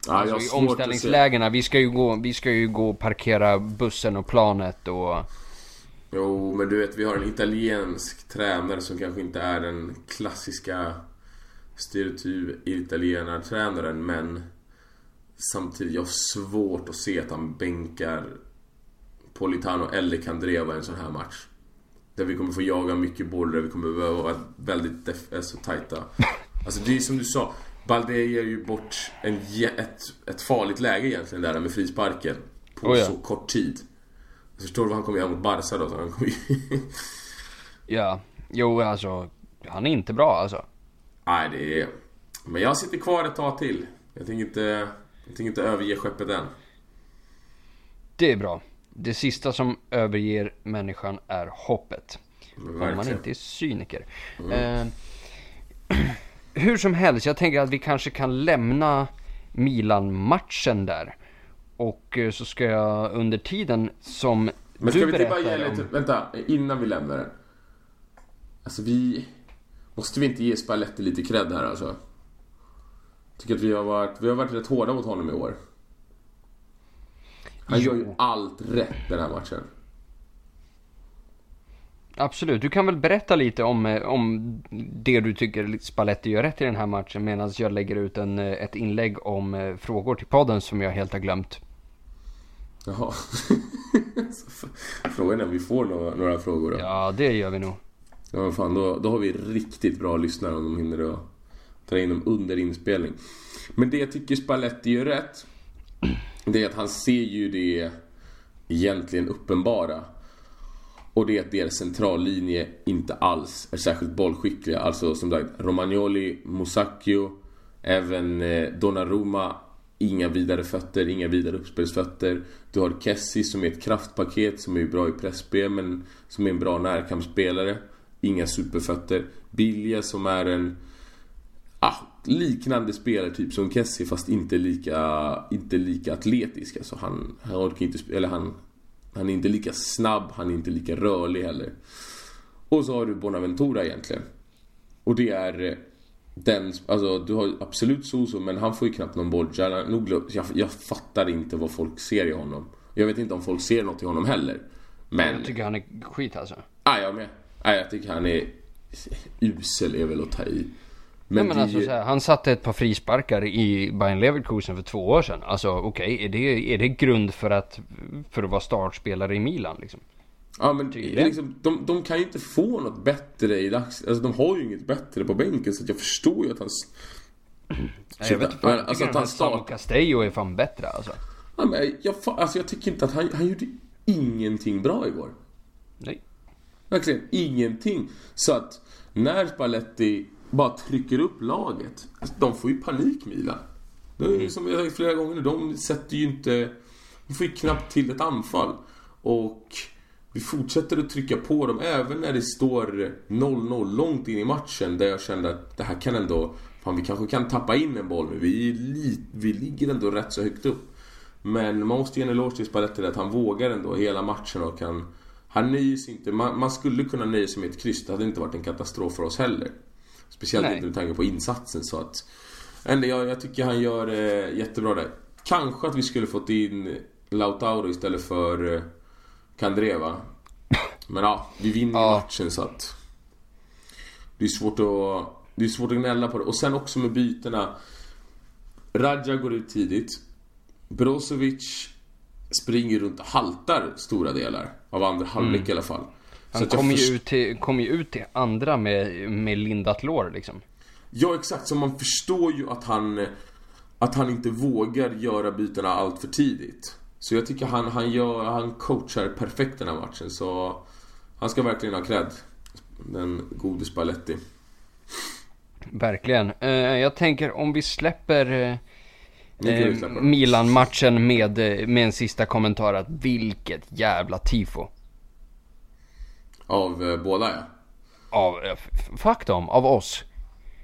Ja, Alltså, I omställningslägena, vi ska ju gå, vi ska ju gå och parkera bussen och planet och... Jo, men du vet vi har en italiensk tränare som kanske inte är den klassiska stereotyp italienartränaren men samtidigt jag har svårt att se att han bänkar Politano eller Candreva i en sån här match. Där vi kommer få jaga mycket boll, där vi kommer behöva vara väldigt alltså, tajta. Alltså det är som du sa, Balde ger ju bort en, ett, ett farligt läge egentligen där med frisparken. På Oh ja. så kort tid. Förstår du vad han kommer göra mot Barca då? Så han kommer. Ja, jo alltså, han är inte bra alltså. Nej, det är... Men jag sitter kvar ett tag till. Jag tänker inte, jag tänker inte överge skeppet än. Det är bra. Det sista som överger människan är hoppet. Men Om man inte är cyniker. Eh, hur som helst, jag tänker att vi kanske kan lämna Milan-matchen där. Och eh, så ska jag under tiden som Men ska du vi bara ge lite... om... Vänta, innan vi lämnar den. Alltså vi... Måste vi inte ge Spalletti lite cred här alltså? Tycker att vi har varit... Vi har varit rätt hårda mot honom i år. Han gör ju allt rätt den här matchen. Absolut, du kan väl berätta lite om, eh, om det du tycker Spalletti gör rätt i den här matchen medan jag lägger ut en, eh, ett inlägg om frågor till podden som jag helt har glömt. Jaha. Frågan är om vi får några, några frågor då. Ja, det gör vi nog. Ja, men fan, då, då har vi riktigt bra lyssnare om de hinner att ta in dem under inspelning. Men det jag tycker Spalletti gör rätt, det är att han ser ju det egentligen uppenbara. Och det är att deras centrallinje inte alls är särskilt bollskickliga. Alltså som sagt, Romagnoli, Musacchio, även eh, Donnarumma. Inga vidare fötter, inga vidare uppspelsfötter. Du har Kessie som är ett kraftpaket, som är bra i pressspel men som är en bra närkampsspelare. Inga superfötter. Bilja som är en ah, liknande spelartyp som Kessie fast inte lika, inte lika atletisk. Alltså han, han orkar inte eller han, han är inte lika snabb, han är inte lika rörlig heller. Och så har du Bonaventura egentligen. Och det är den, alltså du har absolut Soso men han får ju knappt någon boll. Jag, jag fattar inte vad folk ser i honom. Jag vet inte om folk ser något i honom heller. Men... Jag tycker han är skit alltså. Ah, jag med. Ah, jag tycker han är... Usel är väl att ta i. Men, Men, men alltså, ju... här, han satte ett par frisparkar i Bayern Leverkusen för två år sedan. Alltså okej, är, det, är det grund för att, för att vara startspelare i Milan liksom? Ja men Tydligen. liksom, de, de kan ju inte få något bättre i dags... Alltså de har ju inget bättre på bänken så jag förstår ju att han... Nej, jag vet inte, fan, alltså att han start... Castello är fan bättre alltså. Ja, men jag, alltså jag tycker inte att han... Han gjorde ingenting bra igår. Nej. Verkligen ingenting. Så att när Spalletti bara trycker upp laget. Alltså, de får ju panik Milan. Det är ju som jag har sagt flera gånger nu. De sätter ju inte Vi får ju knappt till ett anfall. Och vi fortsätter att trycka på dem även när det står 0-0 långt in i matchen. Där jag kände att det här kan ändå... Fan, vi kanske kan tappa in en boll. Vi, li, vi ligger ändå rätt så högt upp. Men man måste ge en eloge till Spalletti att han vågar ändå hela matchen och kan... Han nöjer sig inte. Man, man, skulle kunna nöja sig med ett kryss. Det hade inte varit en katastrof för oss heller. Speciellt Nej. inte med tanke på insatsen så att... Ändå, jag, jag tycker han gör eh, jättebra där. Kanske att vi skulle fått in Lautaro istället för eh, Kandreva. Men ja, vi vinner ja. matchen så att... Det är svårt att... Det är svårt att gnälla på det. Och sen också med bytena. Radja går ut tidigt. Brozovic springer runt och haltar stora delar av andra halvlek mm. i alla fall. Han kommer ju, ut till, kom ju ut till andra med, med lindat lår liksom. Ja exakt, så man förstår ju att han Att han inte vågar göra bytena allt för tidigt. Så jag tycker han, han, gör, han coachar perfekt den här matchen så Han ska verkligen ha cred. Den gode Spalletti. Verkligen. Uh, jag tänker om vi släpper uh, uh, Milan-matchen med, med en sista kommentar att vilket jävla tifo. Av eh, båda ja. Av, fuck dem, av oss.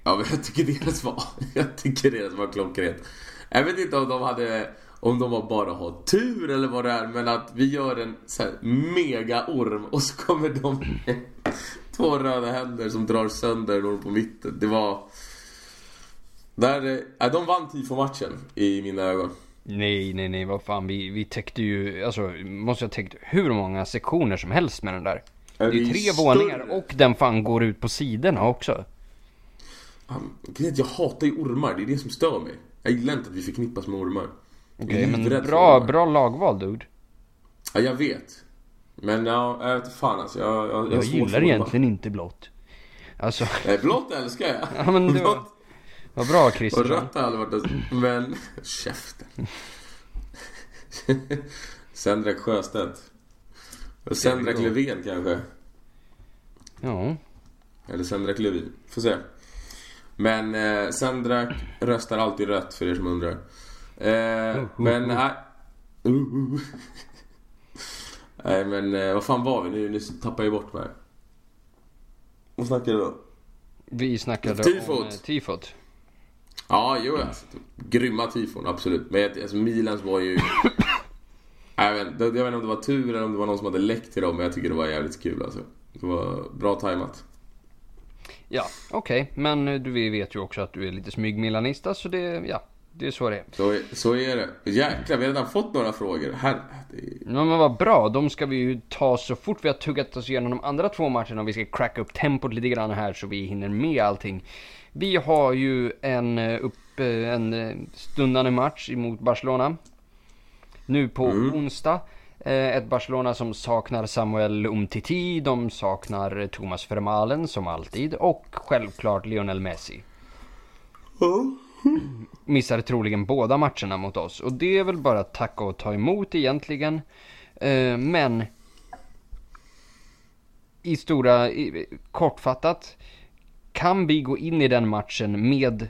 Ja men jag tycker deras var, jag tycker deras var klockrent. Jag vet inte om de hade, om de bara har tur eller vad det är, men att vi gör en så mega orm och så kommer de med två röda händer som drar sönder någon på mitten. Det var... Där, äh, de vann tifo-matchen i mina ögon. Nej, nej, nej, vad fan. Vi, vi täckte ju, alltså, måste ha täckt hur många sektioner som helst med den där. Är det är tre större? våningar och den fan går ut på sidorna också. Jag hatar ju ormar, det är det som stör mig. Jag gillar inte att vi förknippas med ormar. Okej, okay, men bra, bra lagval dude. Ja, jag vet. Men ja, jag vet fan alltså. Jag, jag, jag, jag gillar egentligen inte blått. Alltså... Nej, blått älskar jag. Ja, men det var... Vad bra Christian. Och rött har aldrig varit Men, käften. Sendrak Sjöstedt. Och Sendrak Löfven kanske. Ja. Eller Sendrak Lövin. Får se. Men eh, Sendrak röstar alltid rött för er som undrar. Eh, men nej. Uh, nej men eh, vad fan var vi nu? Nu tappar jag bort mig. Vad snackade vi då? Vi snackade tifot. om eh, tifot. Ja, jo alltså, Grymma tifon, absolut. Men alltså, Milans var ju... jag, vet, jag vet inte om det var tur eller om det var någon som hade läckt till dem, men jag tycker det var jävligt kul alltså. Det var bra tajmat. Ja, okej. Okay. Men du vet ju också att du är lite smygmilanista, så det, ja. Det är så det är. Så, så är det. Jäklar, vi har redan fått några frågor. Här, det... Ja men vad bra. De ska vi ju ta så fort vi har tuggat oss igenom de andra två matcherna. Vi ska cracka upp tempot lite grann här så vi hinner med allting. Vi har ju en, eh, upp, eh, en eh, stundande match emot Barcelona. Nu på mm. onsdag. Ett Barcelona som saknar Samuel Umtiti, de saknar Thomas Vermaelen som alltid och självklart Lionel Messi. Mm. Missar troligen båda matcherna mot oss och det är väl bara att tacka och ta emot egentligen. Eh, men i stora, kortfattat kan vi gå in i den matchen med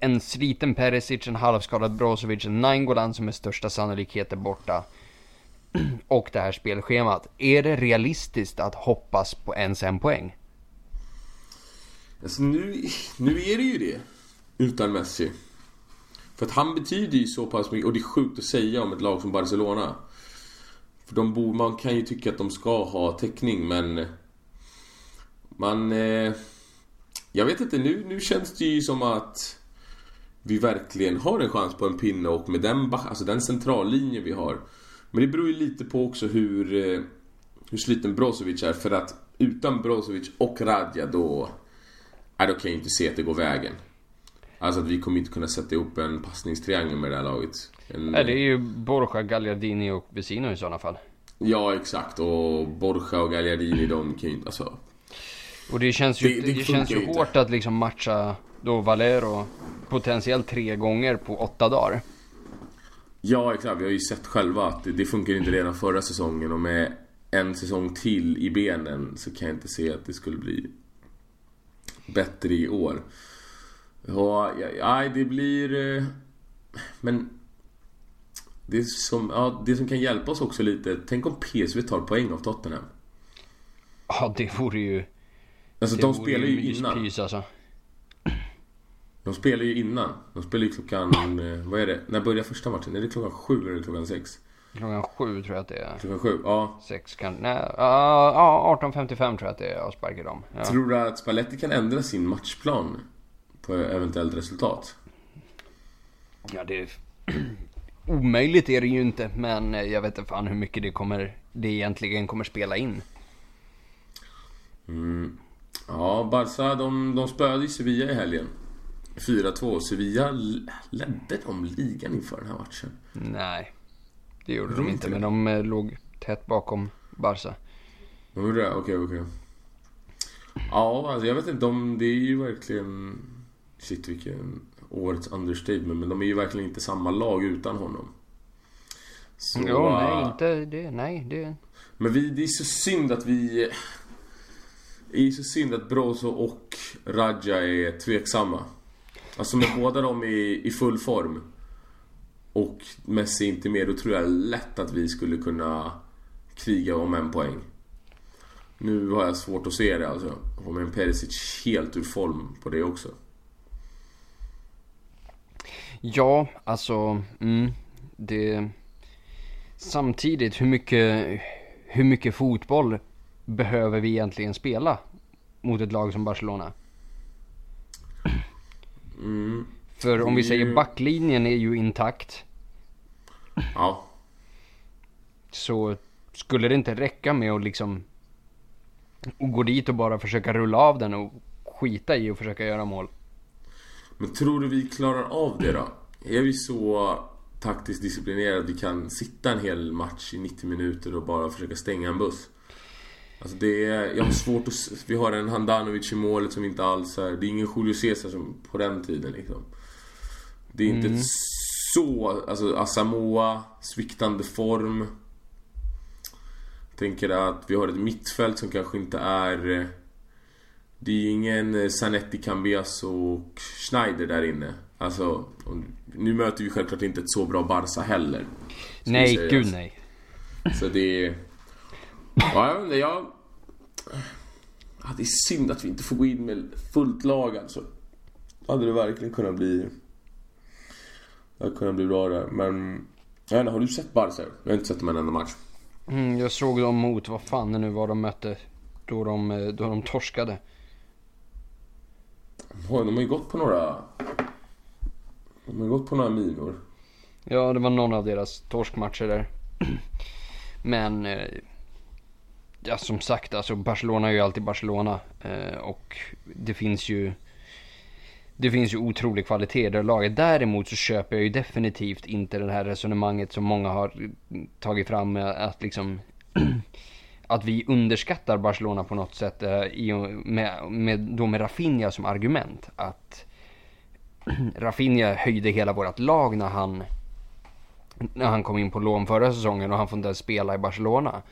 en sliten Perisic, en halvskadad Brozovic, en Nainggolan som med största sannolikhet är borta och det här spelschemat. Är det realistiskt att hoppas på ens en poäng? Alltså nu, nu är det ju det. Utan Messi. För att han betyder ju så pass mycket, och det är sjukt att säga om ett lag som Barcelona. För de bor, man kan ju tycka att de ska ha täckning men... Man... Eh, jag vet inte, nu, nu känns det ju som att vi verkligen har en chans på en pinne och med den, alltså den centrallinjen vi har. Men det beror ju lite på också hur, eh, hur sliten Brozovic är. För att utan Brozovic och Radja då... Nej, då kan jag inte se att det går vägen. Alltså att vi kommer inte kunna sätta ihop en passningstriangel med det här laget. En, Nej, det är ju Borja, Gagliardini och Vesino i sådana fall. Ja, exakt. Och Borja och Gagliardini, de kan ju inte... Alltså, och det känns ju, det, det, det känns ju hårt att liksom matcha då Valero potentiellt tre gånger på åtta dagar. Ja exakt, vi har ju sett själva att det, det funkar inte redan förra säsongen och med en säsong till i benen så kan jag inte se att det skulle bli bättre i år. Ja, ja, det blir... Eh, men... Det som, ja, det som kan hjälpa oss också lite, tänk om PSV tar poäng av Tottenham. Ja, det vore ju... Alltså det de spelar ju innan. myspys, alltså. De spelar ju innan. De spelar ju klockan, eh, vad är det? När börjar första matchen? Är det klockan sju eller är det klockan sex? Klockan sju tror jag att det är. Klockan sju? Ja. Sex kan... Nej, ja, 18.55 tror jag att det är avspark i dem. Ja. Tror du att Spalletti kan ändra sin matchplan på eventuellt resultat? Ja, det... Omöjligt är det ju inte, men eh, jag vet inte fan hur mycket det kommer... Det egentligen kommer spela in. Mm. Ja, Barca de, de spöade ju Sevilla i helgen. 4-2. Sevilla ledde de ligan inför den här matchen? Nej, det gjorde de de inte, inte men de eh, låg tätt bakom Barca. De gjorde det? Okej, okej. Ja, alltså jag vet inte. De, det är ju verkligen... Shit, vilken årets understatement. Men de är ju verkligen inte samma lag utan honom. Så, Ja, nej, äh, inte det. Nej, det... Men vi, det är så synd att vi... Det är så synd att Brozo och Raja är tveksamma. Alltså med båda dem i, i full form och Messi inte med, då tror jag lätt att vi skulle kunna kriga om en poäng. Nu har jag svårt att se det alltså. Och en Perisic helt ur form på det också. Ja, alltså... Mm, det... Samtidigt, hur mycket, hur mycket fotboll behöver vi egentligen spela mot ett lag som Barcelona? Mm, För om vi säger backlinjen är ju intakt. ja. Så skulle det inte räcka med att liksom och gå dit och bara försöka rulla av den och skita i och försöka göra mål? Men tror du vi klarar av det då? Är vi så taktiskt disciplinerade att vi kan sitta en hel match i 90 minuter och bara försöka stänga en buss? Alltså det är, jag har svårt att... Vi har en Handanovic i målet som inte alls är... Det är ingen Julio Cesar som på den tiden liksom. Det är inte så... Alltså Asamoah, sviktande form. Tänker att vi har ett mittfält som kanske inte är... Det är ju ingen eh, Zanetti, Cambias och Schneider där inne. Alltså, nu möter vi självklart inte ett så bra Barca heller. Nej, gud nej. Så det är... Ja, jag vet inte, jag... Ja, det är synd att vi inte får gå in med fullt lag alltså. Då hade det verkligen kunnat bli... Det hade kunnat bli bra där, men... Jag vet inte, har du sett Barca? Jag har inte sett dem en enda match. Mm, jag såg dem mot, vad fan det nu var de mötte. Då de, eh, då de torskade. De har ju gått på några... De har ju gått på några minor. Ja, det var någon av deras torskmatcher där. Men, eh, ja som sagt, alltså Barcelona är ju alltid Barcelona. Eh, och det finns ju, det finns ju otrolig kvalitet i det laget. Däremot så köper jag ju definitivt inte det här resonemanget som många har tagit fram med att liksom att vi underskattar Barcelona på något sätt eh, i, med, med, då med Rafinha som argument. Att Rafinha höjde hela vårt lag när han när han kom in på lån förra säsongen och han får inte ens spela i Barcelona.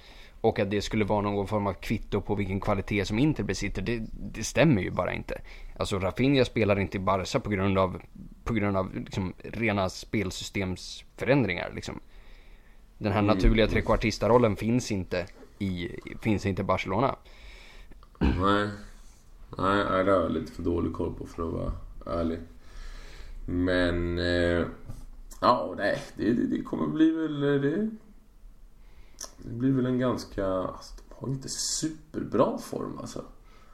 Och att det skulle vara någon form av kvitto på vilken kvalitet som Inter besitter, det, det stämmer ju bara inte. Alltså Rafinha spelar inte i Barca på grund av, på grund av liksom rena spelsystemsförändringar. Liksom. Den här naturliga trekvartistarollen finns inte i, finns inte i Barcelona. Nej. Nej, nej, det har jag lite för dålig koll på för att vara ärlig. Men... Eh, ja, nej. Det, det, det kommer bli väl... eh, Det, det blir väl en ganska... Alltså, de har inte superbra form alltså.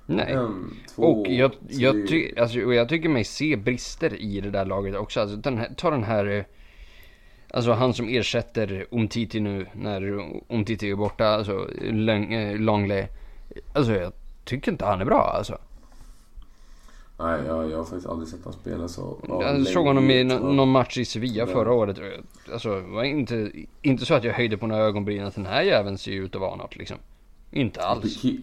Nej. En, två, Och jag, jag, ty, alltså, och jag tycker mig se brister i det där laget också. Alltså, den här, ta den här... Alltså han som ersätter Umtiti nu när Umtiti är borta, alltså eh, Longley. Alltså jag tycker inte han är bra alltså. Nej, jag, jag har faktiskt aldrig sett honom spela så... ja, Jag såg honom i nå- någon match i Sevilla Ja. förra året. Alltså det var inte, inte så att jag höjde på några ögonbryn att den här jäveln ser ut att vara något liksom. Inte alls. Piqué,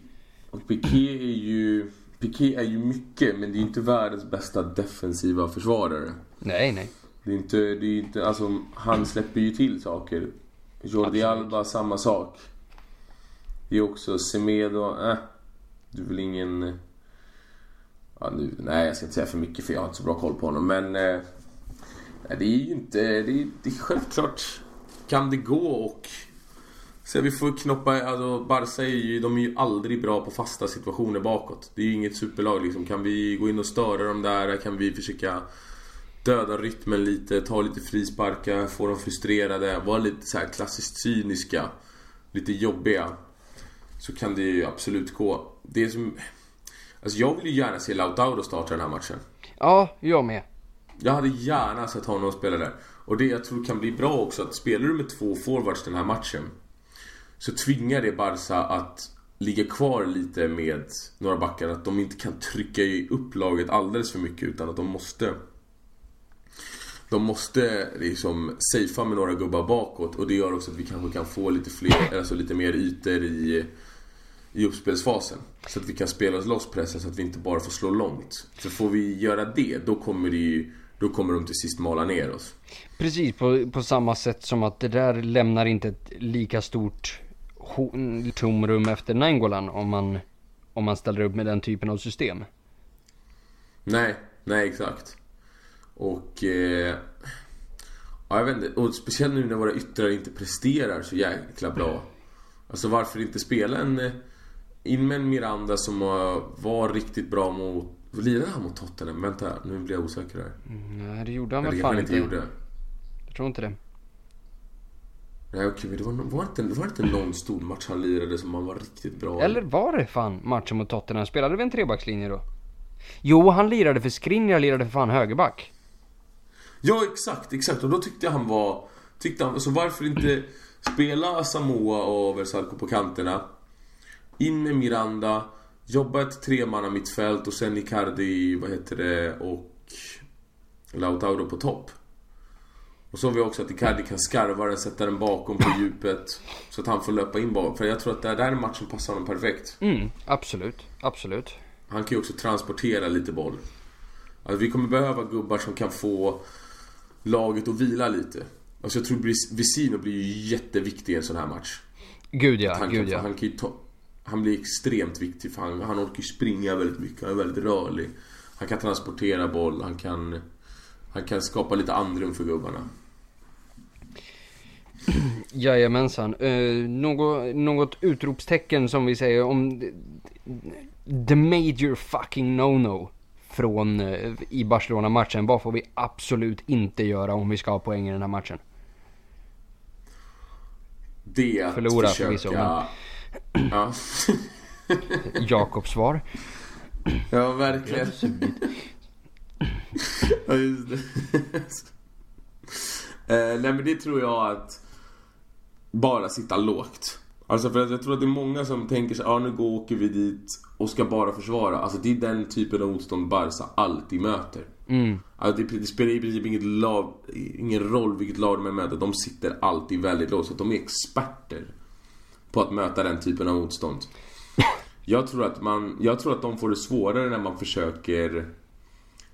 och Piqué är ju... Piqué är ju mycket, men det är inte världens bästa defensiva försvarare. Nej, nej. Det är inte, det är inte, alltså han släpper ju till saker. Jordi Absolut. Alba, samma sak. Det är också Semedo, äh. Du väl ingen... Ja, nu, nej, jag ska inte säga för mycket för jag har inte så bra koll på honom, men... Eh, det är ju inte... Det är, det är självklart... kan det gå och... Så vi får knoppa, alltså Barca är ju, de är ju aldrig bra på fasta situationer bakåt. Det är ju inget superlag liksom. Kan vi gå in och störa dem där? Kan vi försöka döda rytmen lite, ta lite frisparkar, få dem frustrerade, vara lite så här klassiskt cyniska, lite jobbiga. Så kan det ju absolut gå. Det som... Alltså jag vill ju gärna se Lautaro starta den här matchen. Ja, jag med. Jag hade gärna sett honom spela där. Och det jag tror kan bli bra också, att spelar du med två forwards den här matchen så tvingar det Barca att ligga kvar lite med några backar. Att de inte kan trycka upp laget alldeles för mycket utan att de måste de måste liksom safea med några gubbar bakåt och det gör också att vi kanske kan få lite fler, alltså lite mer ytor i, i uppspelsfasen. Så att vi kan spela oss loss pressen så att vi inte bara får slå långt. För får vi göra det, då kommer det ju, då kommer de till sist mala ner oss. Precis, på, på samma sätt som att det där lämnar inte ett lika stort tomrum efter Nainggolan om man, om man ställer upp med den typen av system. Nej, nej exakt. Och... Eh, ja, jag vet inte. Och speciellt nu när våra yttrar inte presterar så jäkla bra. Alltså varför inte spela en... Eh, in med en Miranda som var riktigt bra mot... Lirade han mot Tottenham? Vänta, nu blir jag osäker här. Mm, nej, det gjorde han väl fan inte. Gjorde. Jag tror inte det. Nej okej, det var, var, inte, var det inte någon stor match han lirade som han var riktigt bra Eller var det fan matchen mot Tottenham? Spelade vi en trebackslinje då? Jo, han lirade för Skriniar lirade för fan högerback. Ja, exakt, exakt. Och då tyckte jag han var... Tyckte han, alltså varför inte spela Samoa och Versalco på kanterna? In med Miranda, jobba ett tremanna mittfält och sen Icardi, vad heter det, och Lautaro på topp. Och så har vi också att Icardi kan skarva den, sätta den bakom på djupet. Så att han får löpa in bakom. För jag tror att det där är matchen passar honom perfekt. Mm, absolut. Absolut. Han kan ju också transportera lite boll. Alltså, vi kommer behöva gubbar som kan få laget att vila lite. Alltså jag tror Vesino blir ju jätteviktig i en sån här match. Gud ja, han, gud ja. Han, kan ta, han blir extremt viktig för han, han orkar ju springa väldigt mycket. Han är väldigt rörlig. Han kan transportera boll, han kan, han kan skapa lite andrum för gubbarna. Jajamensan. Uh, något, något utropstecken som vi säger om the major fucking no-no från uh, i Barcelona-matchen. Vad får vi absolut inte göra om vi ska ha poäng i den här matchen? Det att Förlora försöka... förvisso, men... Ja. Jakobs svar. Ja, verkligen. ja, just det. uh, nej men det tror jag att bara sitta lågt. Alltså för att jag tror att det är många som tänker sig, ja ah, nu går, åker vi dit och ska bara försvara. Alltså det är den typen av motstånd Barca alltid möter. Mm. Alltså det, det, spelar i princip inget lag, ingen roll vilket lag de möter. De sitter alltid väldigt lågt. Så de är experter på att möta den typen av motstånd. Jag tror att man, jag tror att de får det svårare när man försöker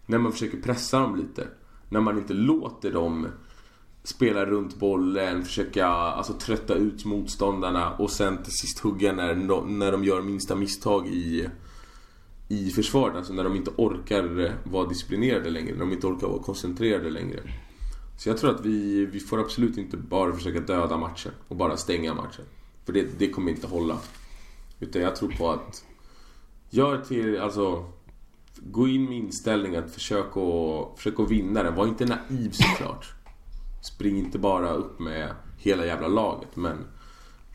när man försöker pressa dem lite. När man inte låter dem spela runt bollen, försöka alltså, trötta ut motståndarna och sen till sist hugga när, när de gör minsta misstag i, i försvaret. Alltså när de inte orkar vara disciplinerade längre, när de inte orkar vara koncentrerade längre. Så jag tror att vi, vi får absolut inte bara försöka döda matchen och bara stänga matchen. För det, det kommer inte hålla. Utan jag tror på att gör till, alltså Gå in med inställning att försöka, försöka vinna den. Var inte naiv såklart. Spring inte bara upp med hela jävla laget men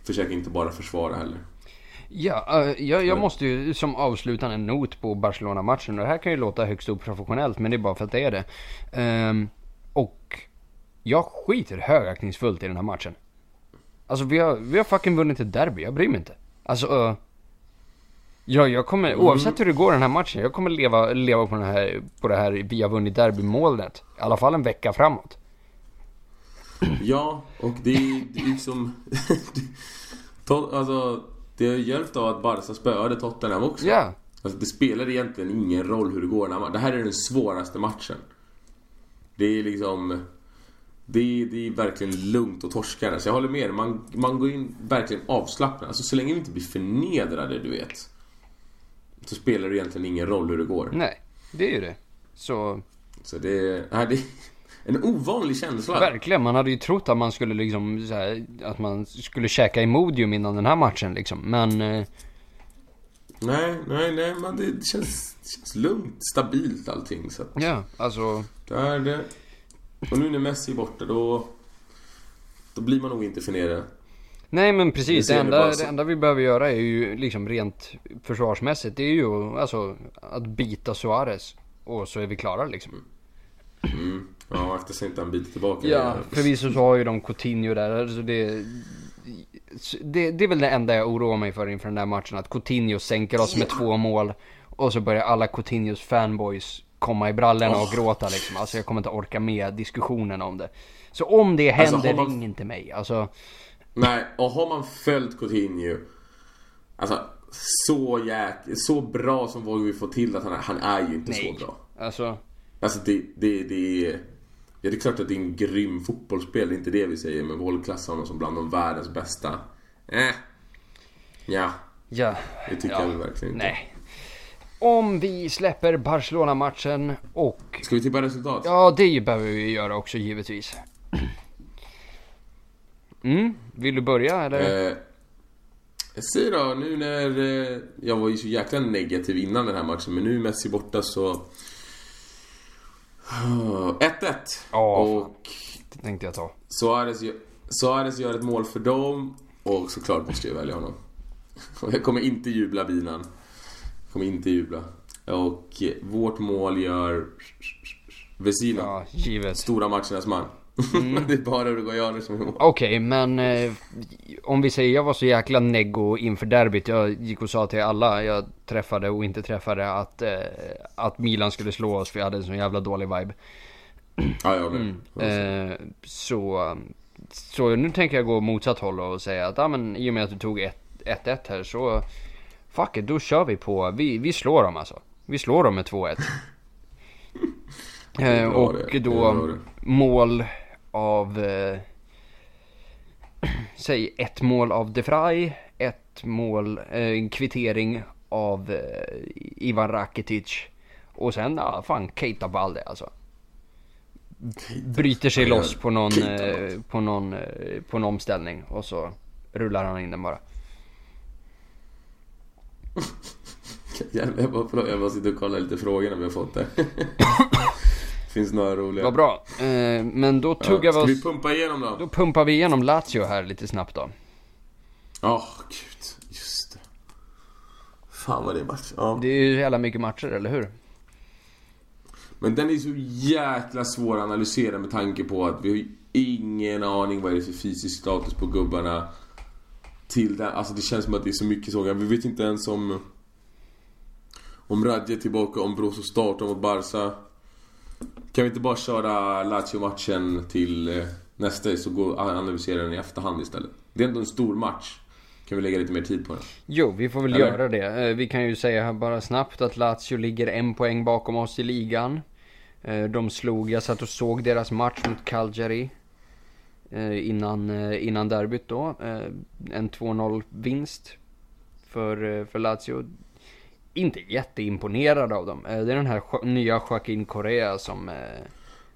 försök inte bara försvara heller. Ja, uh, jag, jag måste ju som avslutande not på Barcelona-matchen. Det här kan ju låta högst oprofessionellt men det är bara för att det är det. Um, och jag skiter högaktningsfullt i den här matchen. Alltså vi har, vi har fucking vunnit ett derby, jag bryr mig inte. Alltså, uh, ja, jag kommer, mm. oavsett hur det går den här matchen, jag kommer leva, leva på, den här, på det här vi har vunnit derbymålet. I alla fall en vecka framåt. Ja, och det är, det är liksom... alltså, det har hjälpt av att Barca spöade Tottenham också. Ja. Yeah. Alltså, det spelar egentligen ingen roll hur det går när man, Det här är den svåraste matchen. Det är liksom... Det är, det är verkligen lugnt och torska Så jag håller med man, man går in verkligen avslappnad. Alltså så länge vi inte blir förnedrade, du vet. Så spelar det egentligen ingen roll hur det går. Nej, det är ju det. Så... Så det... Nej, det en ovanlig känsla. Verkligen, man hade ju trott att man skulle liksom här, att man skulle käka Imodium innan den här matchen liksom. Men... Eh... Nej, nej, nej, men det, det, känns, det känns lugnt, stabilt allting. Så att, ja, alltså... Där det. Och nu när Messi är borta då... Då blir man nog inte förnedrad. Nej men precis, det enda, det enda vi behöver göra är ju liksom rent försvarsmässigt. Det är ju alltså att bita Suarez. Och så är vi klara liksom. Mm. Ja, eftersom inte han biter tillbaka. Ja, förvisso så har ju de Coutinho där. Alltså det, det, det är väl det enda jag oroar mig för inför den där matchen. Att Coutinho sänker oss med två mål. Och så börjar alla Coutinhos fanboys komma i brallorna oh. och gråta liksom. Alltså jag kommer inte orka med diskussionen om det. Så om det alltså, händer, alltså, man... ring inte mig. Alltså... Nej, och har man följt Coutinho Alltså så jäk... Så bra som vågar vi få till att han är. Han är ju inte Nej. så bra. Alltså... Alltså det, det, det är... Ja, det är klart att det är en grym fotbollsspel, det är inte det vi säger. Men våldklassar honom som bland de världens bästa. Eh. Ja. Ja. Det tycker ja. jag verkligen inte. Nej. Om vi släpper Barcelona-matchen och... Ska vi tippa resultat? Ja, det behöver vi göra också givetvis. Mm, vill du börja eller? Eh, säg då, nu när... Eh, jag var ju så jäkla negativ innan den här matchen, men nu är Messi borta så... 1-1. Ja, och... Det tänkte jag ta. Suarez, Suarez gör ett mål för dem och såklart måste jag välja honom. Jag kommer inte jubla binan. Jag kommer inte jubla. Och vårt mål gör Vesina. Ja, givet. Stora matchernas man. Mm. det är bara Uruguayaner som är mål. Okej, okay, men eh, om vi säger jag var så jäkla neggo inför derbyt. Jag gick och sa till alla jag träffade och inte träffade att, eh, att Milan skulle slå oss för jag hade en sån jävla dålig vibe. Ja, jag med. Mm. Eh, så, så nu tänker jag gå motsatt håll och säga att ja, men, i och med att du tog 1-1 här så fuck it, då kör vi på. Vi, vi slår dem alltså. Vi slår dem med 2-1. eh, och då mål av... Eh, säg ett mål av De Frey, ett mål, eh, en kvittering av eh, Ivan Rakitic. Och sen, ja fan, Keita Balde alltså. Bryter sig loss på någon, eh, på någon, på en omställning och så rullar han in den bara. jag bara, jag bara sitter och kollar lite frågorna vi har fått där. Finns några roliga. Vad bra. Eh, men då tuggar ja, vi oss... Ska vi pumpa igenom då? Då pumpar vi igenom Lazio här lite snabbt då. Ja, oh, gud. Just det. Fan vad det är match. Ja. Det är ju jävla mycket matcher, eller hur? Men den är så jäkla svår att analysera med tanke på att vi har ingen aning vad det är för fysisk status på gubbarna. Till den, alltså det känns som att det är så mycket så. Vi vet inte ens om... Om Radje är tillbaka, om Brozo startar mot Barca. Kan vi inte bara köra Lazio-matchen till eh, nästa så går analysera den i efterhand istället? Det är ändå en stor match. Kan vi lägga lite mer tid på den? Jo, vi får väl Eller? göra det. Eh, vi kan ju säga bara snabbt att Lazio ligger en poäng bakom oss i ligan. Eh, de slog, jag satt och såg deras match mot Cagliari. Innan, innan derbyt då. En 2-0 vinst. För, för Lazio inte jätteimponerad av dem. Eh, det är den här nya Joaquin Correa som... Eh,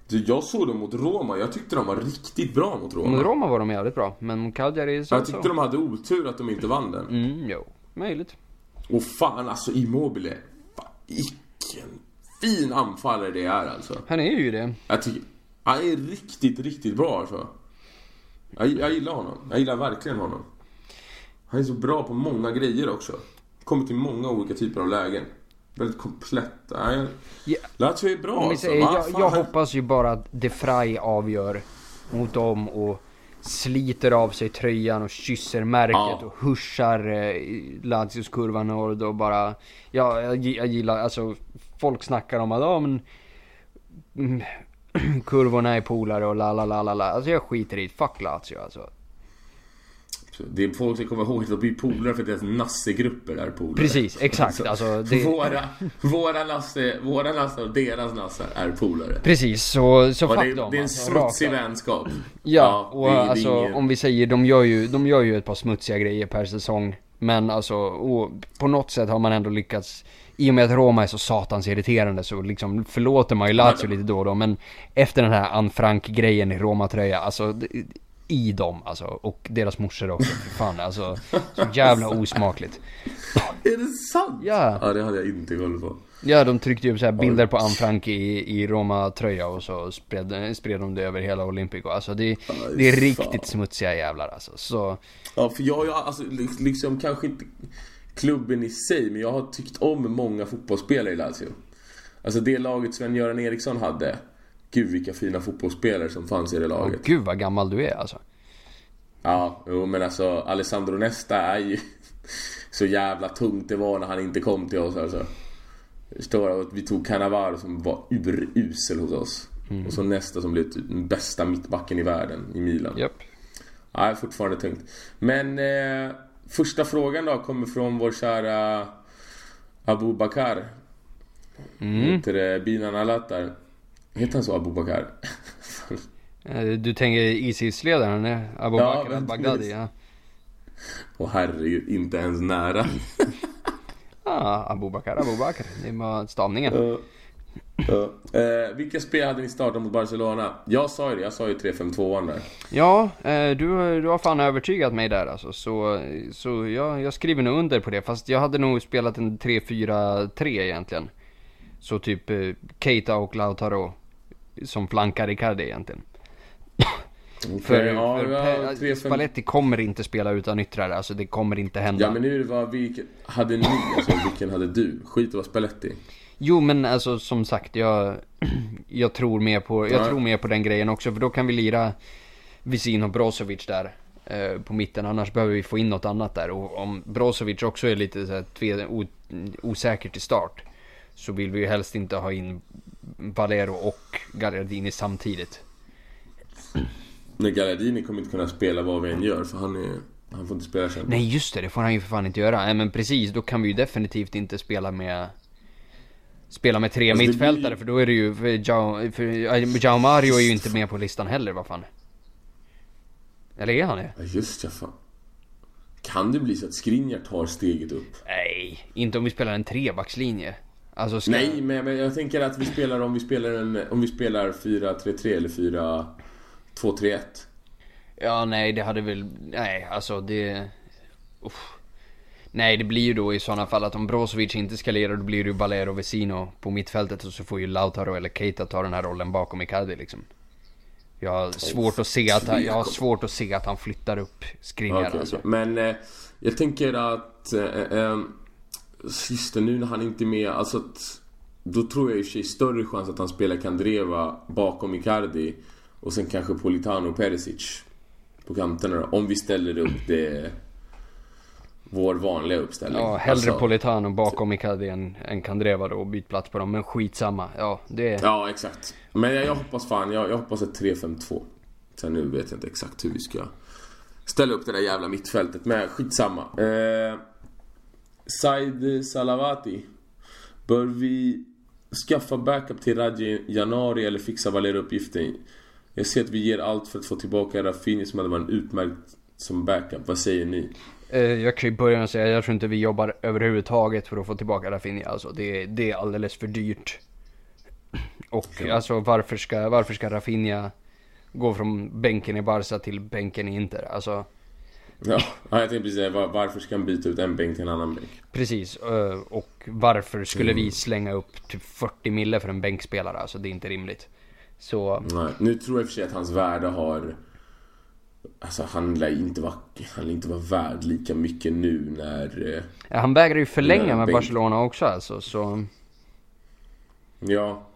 du, jag såg dem mot Roma. Jag tyckte de var riktigt bra mot Roma. Mot Roma var de jävligt bra. Men mot Cagliari så Jag tyckte så. de hade otur att de inte vann den. Mm, jo. Möjligt. Och fan alltså Immobile. Fan, vilken fin anfallare det är alltså. Han är ju det. Jag tycker... Han är riktigt, riktigt bra alltså. Jag, jag gillar honom. Jag gillar verkligen honom. Han är så bra på många grejer också. Kommer till många olika typer av lägen. Väldigt komplett. Lazio är bra alltså. säger, jag, jag hoppas ju bara att De Frey avgör mot dem och sliter av sig tröjan och kysser märket ja. och huschar eh, Lazios kurva Nord och bara... Ja, jag, jag gillar, alltså folk snackar om att ja men... Mm, kurvorna är polare och la la la la la. Alltså jag skiter i Fuck Lazio alltså. Det är folk som kommer ihåg att de blir polare för att deras nassegrupper är polare. Precis, exakt. Alltså, alltså det... våra, våra, nasse, våra nassar och deras nassar är polare. Precis, så, så fuck det, dem. Det är en alltså, smutsig raka. vänskap. Ja, ja och det, alltså ingen... om vi säger, de gör, ju, de gör ju ett par smutsiga grejer per säsong. Men alltså, på något sätt har man ändå lyckats i och med att Roma är så satans irriterande så liksom förlåter man ju Lazio lite då och då. Men efter den här Anne Frank-grejen i Roma-tröja, alltså i dem alltså. Och deras morsor också. Fan alltså. Så jävla osmakligt. Är det sant? Ja. Ja, det hade jag inte koll på. Ja, de tryckte ju upp så här bilder på Anne Frank i, i Roma-tröja och så spred, spred de det över hela Olympico. Alltså det, det är riktigt smutsiga jävlar alltså. Så... Ja, för jag, jag alltså liksom kanske inte klubben i sig, men jag har tyckt om många fotbollsspelare i Lazio. Alltså det laget Sven-Göran Eriksson hade. Gud vilka fina fotbollsspelare som fanns i det laget. Åh, gud vad gammal du är alltså. Ja, jo men alltså Alessandro Nesta är ju så jävla tungt det var när han inte kom till oss alltså. Förstår att vi tog Cannavaro som var urusel hos oss. Mm. Och så Nesta som blev typ den bästa mittbacken i världen i Milan. Japp. Ja, fortfarande tungt. Men eh, första frågan då kommer från vår kära Abu Bakar. Mm. Heter det Binan Alatar. Heter han så Abubakar? Eh, du tänker Isis-ledaren, Abubakar ja, al-Baghdadi? Ja. Åh herregud, inte ens nära. ah, Abubakar, Abubakar. Det var stavningen. Uh, uh. Eh, vilka spel hade ni startat mot Barcelona? Jag sa ju det, jag sa ju 3-5-2 där. Ja, eh, du, du har fan övertygat mig där alltså. Så, så jag, jag skriver nog under på det. Fast jag hade nog spelat en 3-4-3 egentligen. Så typ eh, Keita och Lautaro som flankar Icardi egentligen. Okay, för, ja, för ja, tre, Spalletti kommer inte spela utan yttrare, alltså det kommer inte hända. Ja men nu vad, vilken, hade ni, alltså vilken hade du? Skit var Spalletti. Jo men alltså som sagt, jag, jag tror mer på, jag ja. tror mer på den grejen också, för då kan vi lira Visin och Brozovic där eh, på mitten, annars behöver vi få in något annat där. Och om Brozovic också är lite så här, tve, o, osäker till start, så vill vi ju helst inte ha in Valero och Gallardini samtidigt. Nej, Gallardini kommer inte kunna spela vad vi än gör för han är... Han får inte spela sen. Nej just det, det får han ju för fan inte göra. Nej men precis, då kan vi ju definitivt inte spela med... Spela med tre alltså, mittfältare blir... för då är det ju... För Jao, för Jao Mario är ju inte med på listan heller, vad fan. Eller är han det? Ja just ja, fan. Kan det bli så att Skriniar tar steget upp? Nej, inte om vi spelar en trebackslinje. Alltså ska... Nej, men, men jag tänker att vi spelar om vi spelar en, om vi spelar 4-3-3 eller 4-2-3-1. Ja, nej, det hade väl, nej, alltså det... Uff. Nej, det blir ju då i sådana fall att om Brozovic inte skalerar då blir det ju Balero och Vesino på mittfältet och så får ju Lautaro eller Keita ta den här rollen bakom Icardi liksom. Jag har svårt att se att han, jag har svårt att se att han flyttar upp Skriniar okay, alltså. Men eh, jag tänker att eh, eh, Sista nu när han inte är med, alltså att, Då tror jag i och för sig större chans att han spelar Kandreva bakom Icardi och sen kanske Politano och Perisic på kanterna då, om vi ställer upp det vår vanliga uppställning. Ja, hellre alltså, Politano bakom Icardi än, än Kandreva då och byt plats på dem. Men skitsamma. Ja, det... Ja, exakt. Men jag, jag hoppas fan, jag, jag hoppas ett 3-5-2. Sen nu vet jag inte exakt hur vi ska ställa upp det där jävla mittfältet. Men skitsamma. Eh, Said Salavati. Bör vi skaffa backup till Radji januari eller fixa Valera-uppgiften? Jag ser att vi ger allt för att få tillbaka Rafinha som hade varit utmärkt som backup. Vad säger ni? Eh, jag kan ju börja med att säga, jag tror inte vi jobbar överhuvudtaget för att få tillbaka Rafinha. Alltså det, det är alldeles för dyrt. Och ja. alltså varför ska, varför ska Rafinha gå från bänken i Barca till bänken i Inter? Alltså Ja, jag tänkte precis säga varför ska han byta ut en bänk till en annan bänk? Precis, eh, och varför skulle mm. vi slänga upp typ 40 mille för en bänkspelare? Alltså det är inte rimligt. Så... Nej, nu tror jag i och för sig att hans värde har... Alltså han lär inte vara, han lär inte vara värd lika mycket nu när... Eh, ja, han vägrar ju förlänga med bänk... Barcelona också alltså, så... Ja.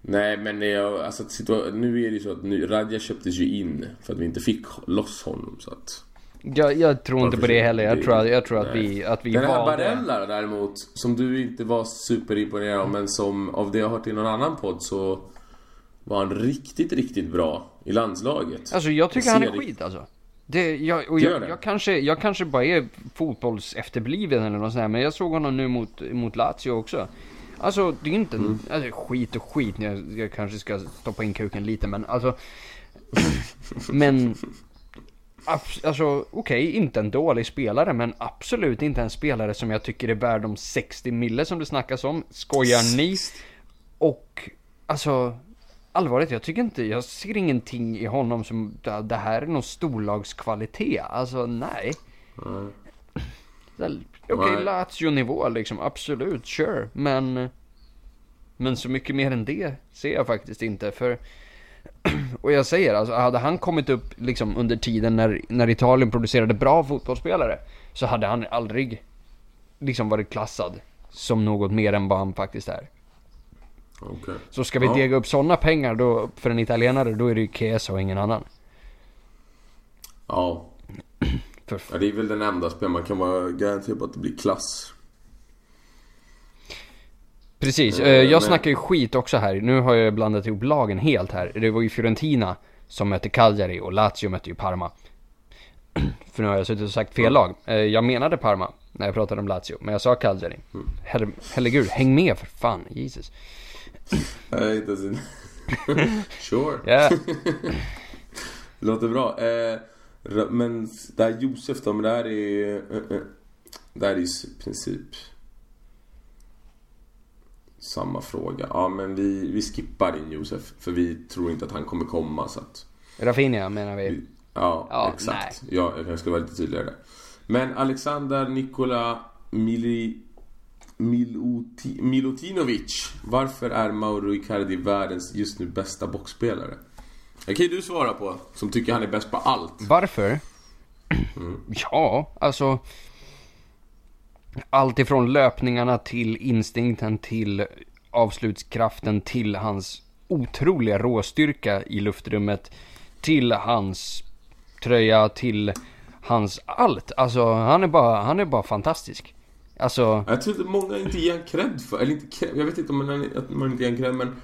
Nej men jag, alltså, nu är det ju så att nu, Radja köptes ju in för att vi inte fick loss honom så att... Jag, jag tror inte på det heller. Jag tror, jag tror att vi, att vi Den här valde... Barella däremot, som du inte var superimponerad av, men som av det jag har hört i någon annan podd så var han riktigt, riktigt bra i landslaget. Alltså jag tycker han är skit alltså. Det, jag, och jag, jag, kanske, jag kanske bara är fotbollsefterbliven eller något sånt här, men jag såg honom nu mot, mot Lazio också. Alltså det är inte, mm. alltså, skit och skit, jag, jag kanske ska stoppa in kuken lite men alltså Men alltså okej, inte en dålig spelare, men absolut inte en spelare som jag tycker är värd de 60 mille som det snackas om. Skojar ni? Och alltså, allvarligt, jag tycker inte, jag ser ingenting i honom som, "Ja, det här är någon storlagskvalitet. Alltså nej. Okej, Nej. Lazio-nivå liksom, absolut, sure. Men, men så mycket mer än det ser jag faktiskt inte. För, och jag säger, alltså hade han kommit upp liksom under tiden när, när Italien producerade bra fotbollsspelare, så hade han aldrig liksom varit klassad som något mer än vad han faktiskt är. Okej. Så ska vi Ja. dega upp sådana pengar då, för en italienare, då är det ju Chiesa och ingen annan. Ja. Ja, det är väl den enda spel man kan vara garanterad på att det blir klass. Precis, Eh, eh, jag snackar ju skit också här. Nu har jag blandat ihop lagen helt här. Det var ju Fiorentina som mötte Cagliari och Lazio mötte ju Parma. För nu har jag suttit och sagt fel lag. Eh, Jag menade Parma när jag pratade om Lazio, men jag sa Cagliari. Herre, herregud, häng med för fan, Jesus. Ens en... Sure. Ja, Låter bra. Ra- men det här Josef då, men det här är... Det här är i princip... Samma fråga. Ja, men vi, vi skippar in Josef. För vi tror inte att han kommer komma så att... Rafinha menar vi. Ja, Ja, exakt. Ja, jag kanske ska vara lite tydligare där. Men Alexander Nikola Mili... Miloti, Milutinovic. Varför är Mauro Icardi världens just nu bästa boxspelare? Det kan ju du svara på, som tycker han är bäst på allt. Varför? Ja, alltså... Allt ifrån löpningarna till instinkten till avslutskraften till hans otroliga råstyrka i luftrummet till hans tröja till hans allt. Alltså han är bara, han är bara fantastisk. Alltså, Jag tror att många inte ger han cred för, eller inte cred, jag vet inte om man, att man inte ger han cred men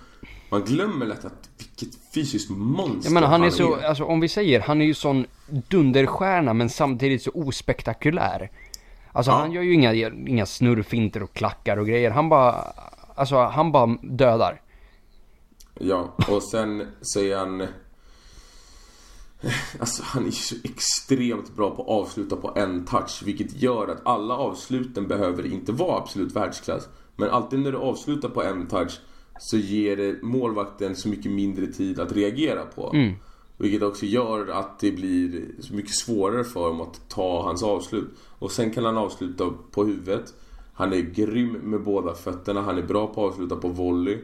man glömmer lätt att vilket fysiskt monster jag menar han är så, alltså om vi säger, han är ju sån dunderstjärna men samtidigt så ospektakulär. Alltså Ja. han gör ju inga, inga snurrfinter och klackar och grejer. Han bara, alltså han bara dödar. Ja, och sen så är han... Alltså han är så extremt bra på att avsluta på en touch Vilket gör att alla avsluten behöver inte vara absolut världsklass Men alltid när du avslutar på en touch Så ger det målvakten så mycket mindre tid att reagera på Vilket också gör att det blir så mycket svårare för honom att ta hans avslut Och sen kan han avsluta på huvudet Han är grym med båda fötterna, han är bra på att avsluta på volley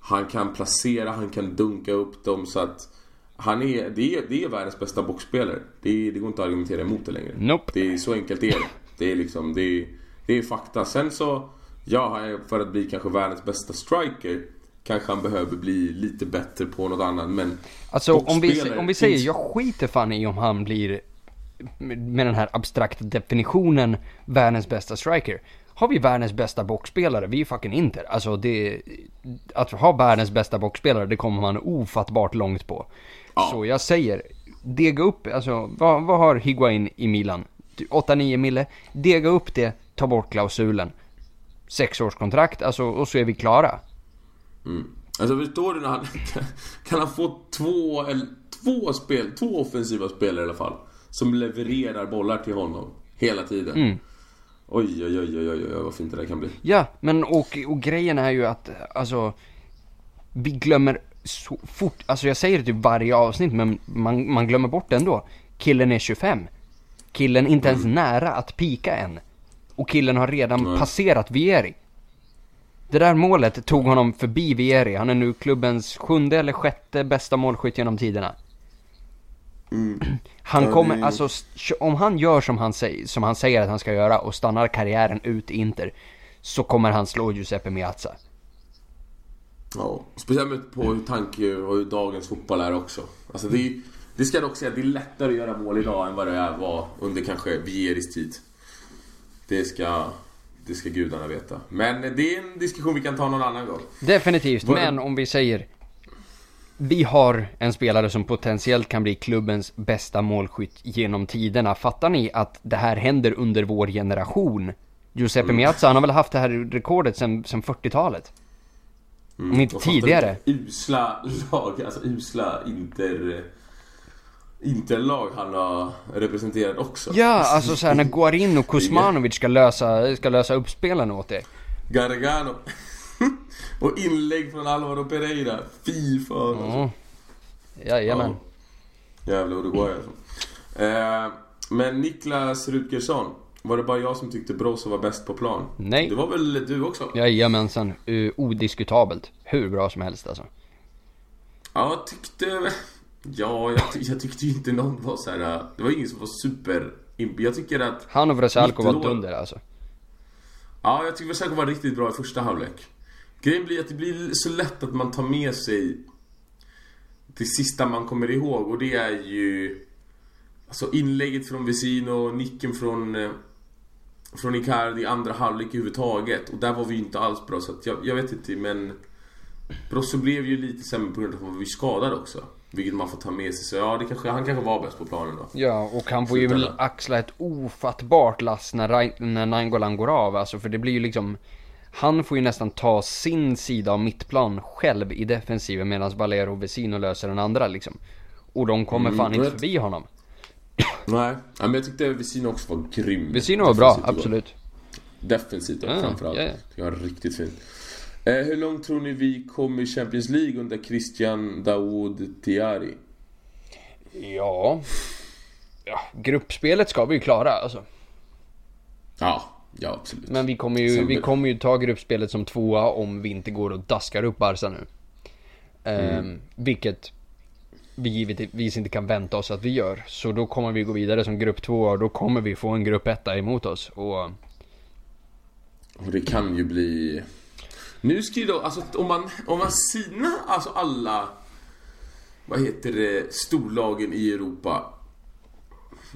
han kan placera, han kan dunka upp dem så att han är, det är, det är världens bästa boxspelare. Det, det går inte att argumentera emot det längre. Nope. Det är så enkelt det är det. Är liksom, det är, det är fakta. Sen så, ja, för att bli kanske världens bästa striker kanske han behöver bli lite bättre på något annat men Alltså om vi, om vi säger, jag skiter fan i om han blir med med den här abstrakta definitionen världens bästa striker. Har vi världens bästa boxspelare, vi är fucking Inter. Alltså det, att ha världens bästa boxspelare, det kommer man ofattbart långt på. Ja. Så jag säger, dega upp, alltså vad, vad har Higuain i Milan? 8-9 mille, dega upp det, ta bort klausulen. Sexårskontrakt, alltså och så är vi klara. Alltså förstår du när han... Kan han få två, eller två spel, två offensiva spelare i alla fall? Som levererar bollar till honom hela tiden. Mm. Oj, oj, oj, oj, oj, oj, vad fint det där kan bli. Ja, men och, och grejen är ju att, alltså, vi glömmer så fort, alltså jag säger det typ varje avsnitt, men man, man glömmer bort det ändå. Killen är 25. Killen inte ens nära att pika än. Och killen har redan Nej. passerat Vieri. Det där målet tog honom förbi Vieri. Han är nu klubbens sjunde eller sjätte bästa målskytt genom tiderna. Han Ja, kommer, alltså om han gör som han, säger, som han säger att han ska göra och stannar karriären ut i Inter så kommer han slå Giuseppe Meazza. Ja, speciellt på hur tanke och hur dagens fotboll är också. Alltså det, är, det ska jag dock säga, det är lättare att göra mål idag än vad det är var under kanske Vieris tid. Det ska, det ska gudarna veta. Men det är en diskussion vi kan ta någon annan gång. Definitivt, Vad- men om vi säger vi har en spelare som potentiellt kan bli klubbens bästa målskytt genom tiderna. Fattar ni att det här händer under vår generation? Giuseppe Mm. Meazza, han har väl haft det här rekordet sedan, sedan 40-talet? Om inte tidigare. Usla lag, alltså usla Inter... Interlag han har representerat också. Ja, alltså såhär när Guarin och Kuzmanovic ska lösa, ska lösa upp spelen åt dig. Gargano. och inlägg från Alvaro Pereira. Fy fan alltså. Mm. Jajamän. Ja. Jävla Uruguay alltså. Eh, men Niklas Rutgersson. Var det bara jag som tyckte Brozo var bäst på plan? Nej. Det var väl du också? Jajamensan. Odiskutabelt. Hur bra som helst alltså. Ja, tyckte... Ja, jag, jag tyckte ju inte någon var så här. Det var ingen som var super... Jag tycker att... Han och Vrsaljko var dunder alltså. Ja, jag tycker Versailles var riktigt bra i första halvlek. Grejen blir att det blir så lätt att man tar med sig det sista man kommer ihåg och det är ju Alltså inlägget från Vesino, nicken från eh, Från Icardi, andra halvlek överhuvudtaget och där var vi ju inte alls bra så att jag, jag vet inte men Brosso blev ju lite sämre på grund av att han var ju skadad också Vilket man får ta med sig så ja, det kanske, han kanske var bäst på planen då Ja, och han får ju väl axla ett ofattbart lass när, när Nainggolan går av. Alltså, för det blir ju liksom... Han får ju nästan ta sin sida av mittplan själv i defensiven medan Valero och Vesino löser den andra liksom. Och de kommer Mm, fan inte förbi honom. Nej, ja, men jag tyckte Vesino också var grym Vesino var bra, absolut. Defensivt Ja, framförallt. ja, ja. Det var riktigt fint. Eh, hur långt tror ni vi kommer i Champions League under Christian Daoud Tiari? Ja. ja. Gruppspelet ska vi ju klara alltså. Ja, ja absolut. Men vi kommer ju, vi kommer ju ta gruppspelet som tvåa om vi inte går och daskar upp Barca nu. Ehm, vilket vi givetvis inte kan vänta oss att vi gör. Så då kommer vi gå vidare som grupp två och då kommer vi få en grupp etta emot oss. Och Och det kan ju bli... Nu ska ju då, alltså om man, om man sina, alltså alla... Vad heter det, storlagen i Europa.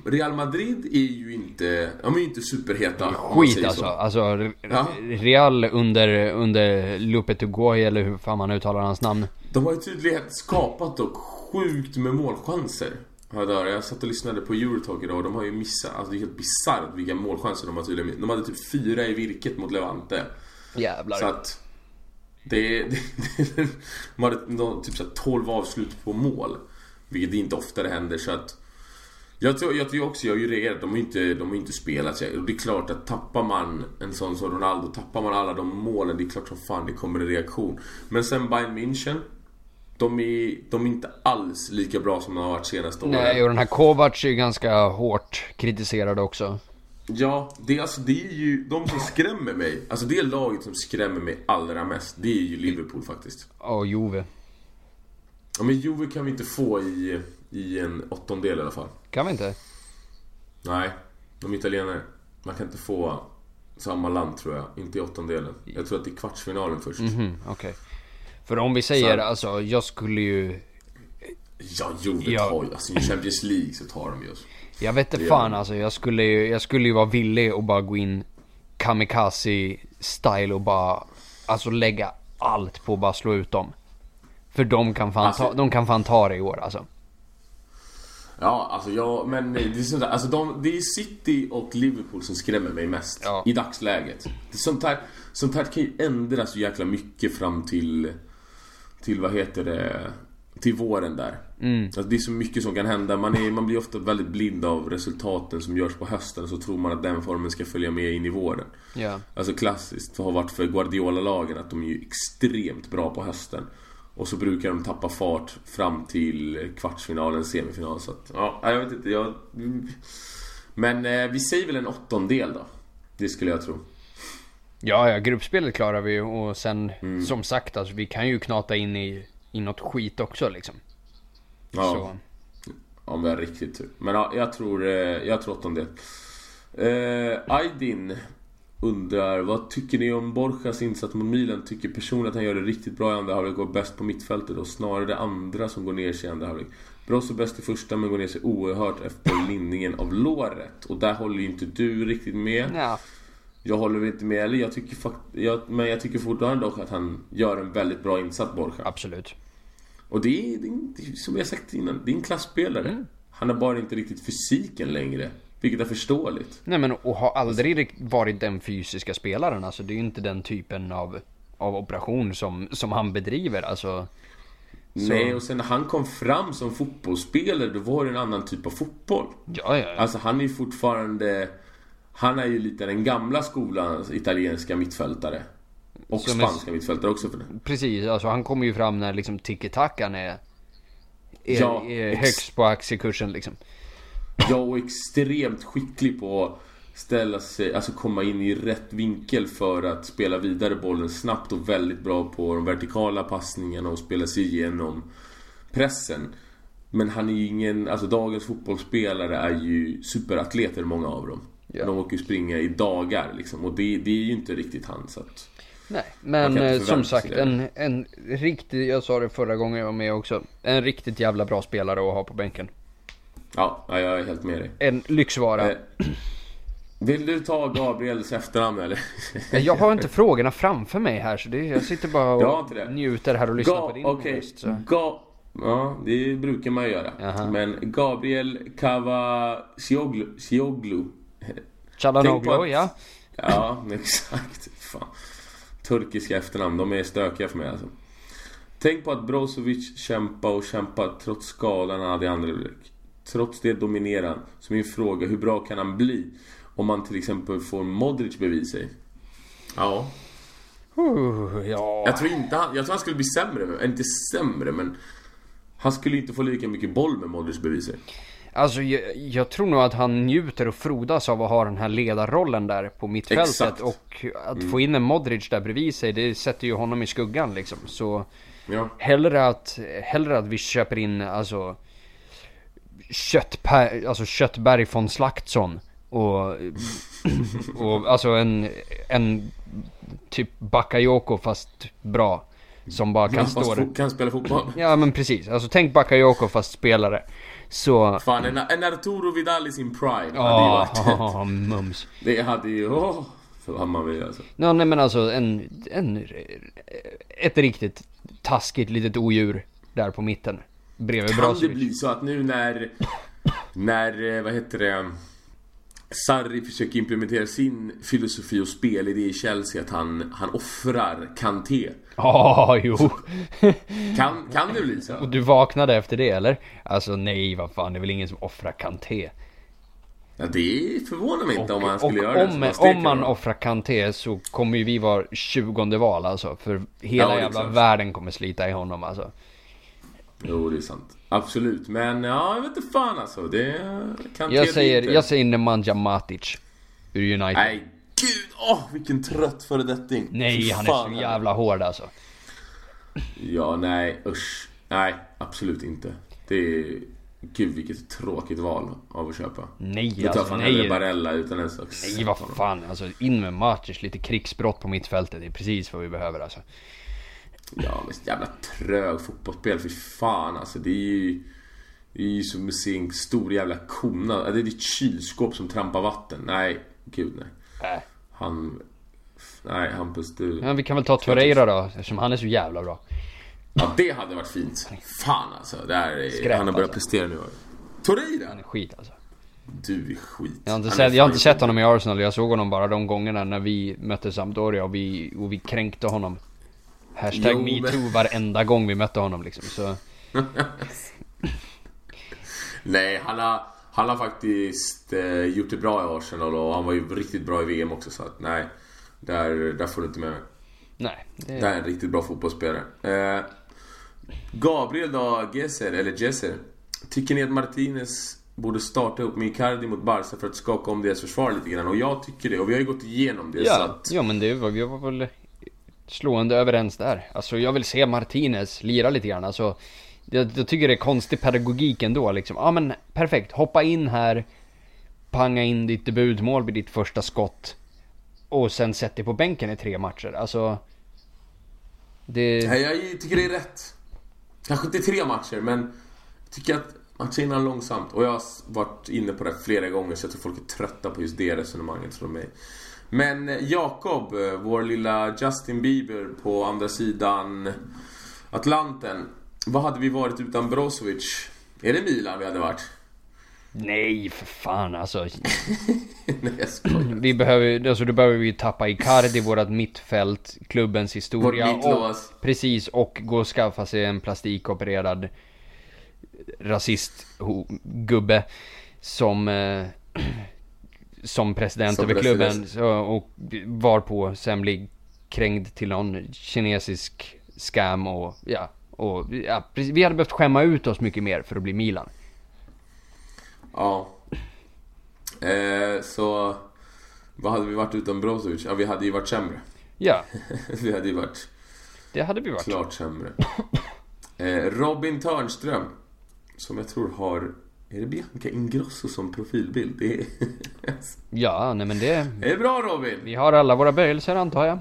Real Madrid är ju inte, de är ju inte superheta. skit alltså. så. Alltså Re- Ja. Real under, under Lopetegui eller hur fan man uttalar hans namn. De har ju tydligen skapat dock sjukt med målchanser. Hörde jag satt och lyssnade på Eurotalk idag och de har ju missat, alltså det är helt bisarrt vilka målchanser de har tydligen. De hade typ fyra i virket mot Levante. Jävlar. Så att... Det, det, det, de hade typ så här 12 avslut på mål. Vilket inte oftare händer så att... Jag tror, jag tror också, jag har ju reagerat, de har ju inte, de har inte spelat sig. Och det är klart att tappar man en sån som Ronaldo, tappar man alla de målen, det är klart som fan det kommer en reaktion. Men sen Bayern München, de är, de är inte alls lika bra som de har varit senaste åren. Nej, och den här Kovac är ju ganska hårt kritiserad också. Ja, det alltså, det är ju de som skrämmer mig. Alltså det laget som skrämmer mig allra mest, det är ju Liverpool faktiskt. Och Juve. Ja men Juve kan vi inte få i, i en åttondel i alla fall. Kan vi inte? Nej, de italienare. Man kan inte få samma land tror jag, inte i åttondelen. Jag tror att det är kvartsfinalen först. Mhm, okej. För om vi säger, Så- alltså jag skulle ju... Ja, Juve Ja. tar ju, alltså i Champions League så tar de ju oss. Jag vet inte fan alltså, jag skulle ju, jag skulle ju vara villig att bara gå in kamikaze style och bara, alltså lägga allt på att bara slå ut dem. För de kan fan, Alltså- ta, de kan fan ta det i år alltså. Ja, alltså jag, men det är sånt där, alltså de, det är City och Liverpool som skrämmer mig mest. Ja. I dagsläget. Sånt, här, sånt här kan ju ändras så jäkla mycket fram till, till vad heter det, till våren där. Mm. Alltså det är så mycket som kan hända. Man, är, man blir ofta väldigt blind av resultaten som görs på hösten. Så tror man att den formen ska följa med in i våren. Ja. Alltså klassiskt har varit för Guardiola-lagen att de är ju extremt bra på hösten. Och så brukar de tappa fart fram till kvartsfinalen, semifinal. Så att, ja, jag vet inte. Jag... Men eh, vi säger väl en åttondel då. Det skulle jag tro. Ja, ja, gruppspelet klarar vi ju och sen Mm. som sagt alltså vi kan ju knata in i, i något skit också liksom. Ja, Så. om vi har riktigt tur. Men ja, jag tror, eh, jag tror åttondel. Eh, Aydin undrar, vad tycker ni om Borjas insats mot Milan? Tycker personligen att han gör det riktigt bra i andra halvlek och bäst på mittfältet och snarare det andra som går ner sig i andra halvlek. Brosso bäst i första men går ner sig oerhört efter linningen av låret. Och där håller ju inte du riktigt med. Ja. Jag håller väl inte med eller jag tycker fakt- jag, Men jag tycker fortfarande dock att han gör en väldigt bra insats Borja. Absolut. Och det är, det är, som jag sagt innan, det är en klassspelare. Mm. Han har bara inte riktigt fysiken längre. Vilket är förståeligt. Nej men och har aldrig varit den fysiska spelaren alltså. Det är ju inte den typen av, av operation som, som han bedriver alltså. Nej, och sen när han kom fram som fotbollsspelare då var det en annan typ av fotboll. Ja, ja, ja. Alltså han är ju fortfarande... Han är ju lite den gamla skolans italienska mittfältare. Och Som är- spanska mittfältare också för det. Precis, alltså han kommer ju fram när liksom tiki-takan är, är, Ja, är högst på aktiekursen liksom. Ja, och extremt skicklig på att ställa sig, alltså komma in i rätt vinkel för att spela vidare bollen snabbt och väldigt bra på de vertikala passningarna och spela sig igenom pressen. Men han är ju ingen, alltså dagens fotbollsspelare är ju superatleter många av dem. Ja. De åker ju springa i dagar liksom och det, det är ju inte riktigt han så att... Nej, men eh, som sagt en, en riktig, jag sa det förra gången jag var med också, en riktigt jävla bra spelare att ha på bänken. Ja, ja, jag är helt med dig. En lyxvara. Eh, vill du ta Gabriels efternamn eller? Jag har inte frågorna framför mig här så det, jag sitter bara och njuter här och lyssnar Ga- på din okej. röst. Så. Ga- ja, det brukar man göra. Jaha. Men Gabriel på Chalanoglu, ja. Ja, exakt. Fan. Turkiska efternamn, de är stökiga för mig alltså. Tänk på att Brozovic kämpa och kämpa trots skadan han hade i andra halvlek. Trots det dominerar han. Så min fråga, hur bra kan han bli? Om man till exempel får Modric bevisa sig. Ja, Uh, ja. jag tror inte han, jag tror han skulle bli sämre, eller inte sämre men Han skulle inte få lika mycket boll med Modric bevisar Alltså jag, jag tror nog att han njuter och frodas av att ha den här ledarrollen där på mittfältet. Exakt. Och att få in en Modric där bredvid sig, det sätter ju honom i skuggan liksom. Så Ja, hellre att, hellre att vi köper in alltså Köttper, alltså Köttberg von Slaktsson. Och, och alltså en, en typ Bakayoko fast bra. Som bara kan stå fo- kan spela fotboll Ja men precis, alltså tänk Bakayoko fast spelare. Så... Fan, en, en Arturo Vidal i sin prime hade ju Ja, varit mums. Det hade ju, åh För Hammarby alltså Ja nej men alltså en, en, ett riktigt taskigt litet odjur där på mitten. Bredvid Kan det Brozovic. bli så att nu när När, eh, vad heter det Sarri försöker implementera sin filosofi och spelidé i Chelsea att han, han offrar Kanté Ja, jo. Kan, kan det bli så? Och du vaknade efter det eller? Alltså nej, vad fan, det är väl ingen som offrar Kanté. Ja, det förvånar mig inte om han och skulle göra det. om, steker om man offrar Kanté så kommer ju vi vara 20 val alltså. För hela Ja, det jävla klart. världen kommer slita i honom alltså. Jo, det är sant. Absolut. Men ja, jag vet inte fan alltså. Det kan Jag säger, lite. jag säger Nemanja Matic. Ur United. Nej, gud! Åh, vilken trött föredetting. Nej, han fan. är så jävla hård alltså. Ja, nej, usch. Nej, absolut inte. Det är... Gud, vilket tråkigt val av att köpa. Nej Då tar alltså, fan nej. Barella utan ens Nej vad fan, alltså in med Matic, lite krigsbrott på mittfältet. Det är precis vad vi behöver alltså. Ja, men jävla trög fotbollsspel. Fy fan alltså. Det är ju... Det är ju som att se en stor jävla kona. Det är ditt kylskåp som trampar vatten. Nej, gud nej. Äh. Han... Nej, Hampus du... Ja, vi kan väl ta Torreira då, eftersom han är så jävla bra. Ja, det hade varit fint. Fan alltså. Det här är... Skräp, han har börjat alltså. prestera nu. Torreira! Han är skit alltså. Du är skit. Jag har inte, sett, jag har inte sett honom i Arsenal, jag såg honom bara de gångerna när vi mötte Sampdoria och vi, och vi kränkte honom. Hashtag Jo, men- metoo varenda gång vi mötte honom liksom. Så, Nej, han har, han har faktiskt eh, gjort det bra i Arsenal och han var ju riktigt bra i VM också så att nej. Där, där får du inte med mig. nej. Det, här är en riktigt bra fotbollsspelare. Eh, Gabriel då, Gesser, eller Gesser. Tycker ni att Martinez borde starta upp med Icardi mot Barca för att skaka om deras försvar lite grann? Och jag tycker det, och vi har ju gått igenom det så ja, att... ja men det var, vi var väl slående överens där. Alltså jag vill se Martinez lira lite grann. Alltså, jag, jag tycker det är konstig pedagogik ändå liksom. Ja men perfekt, hoppa in här. Panga in ditt debutmål vid ditt första skott. Och sen sätt dig på bänken i tre matcher. Alltså... Det... Nej, jag tycker det är rätt. Kanske inte tre matcher, men jag tycker att matchen innan långsamt. Och jag har varit inne på det flera gånger så jag tror folk är trötta på just det resonemanget från mig. Men eh, Jakob, eh, vår lilla Justin Bieber på andra sidan Atlanten. Vad hade vi varit utan Brozovic? Är det Milan vi hade varit? Nej, för fan alltså. Nej. Vi behöver, alltså då behöver vi tappa Icardi, vårat mittfält, klubbens historia. Vårt mittlås. Och, precis, och gå och skaffa sig en plastikopererad rasistgubbe som, eh, som president Som över president. klubben. Och varpå sen blir krängd till någon kinesisk scam och ja. Och, ja, vi hade behövt skämma ut oss mycket mer för att bli Milan. Ja. Eh, så... Vad hade vi varit utan Brozovic? Ja, vi hade ju varit sämre. Ja, vi hade ju varit det hade vi varit. klart sämre. Eh, Robin Törnström. Som jag tror har... Är det Bianca Ingrosso som profilbild? Det är, Ja, nej men det... det är bra Robin! Vi har alla våra böjelser antar jag.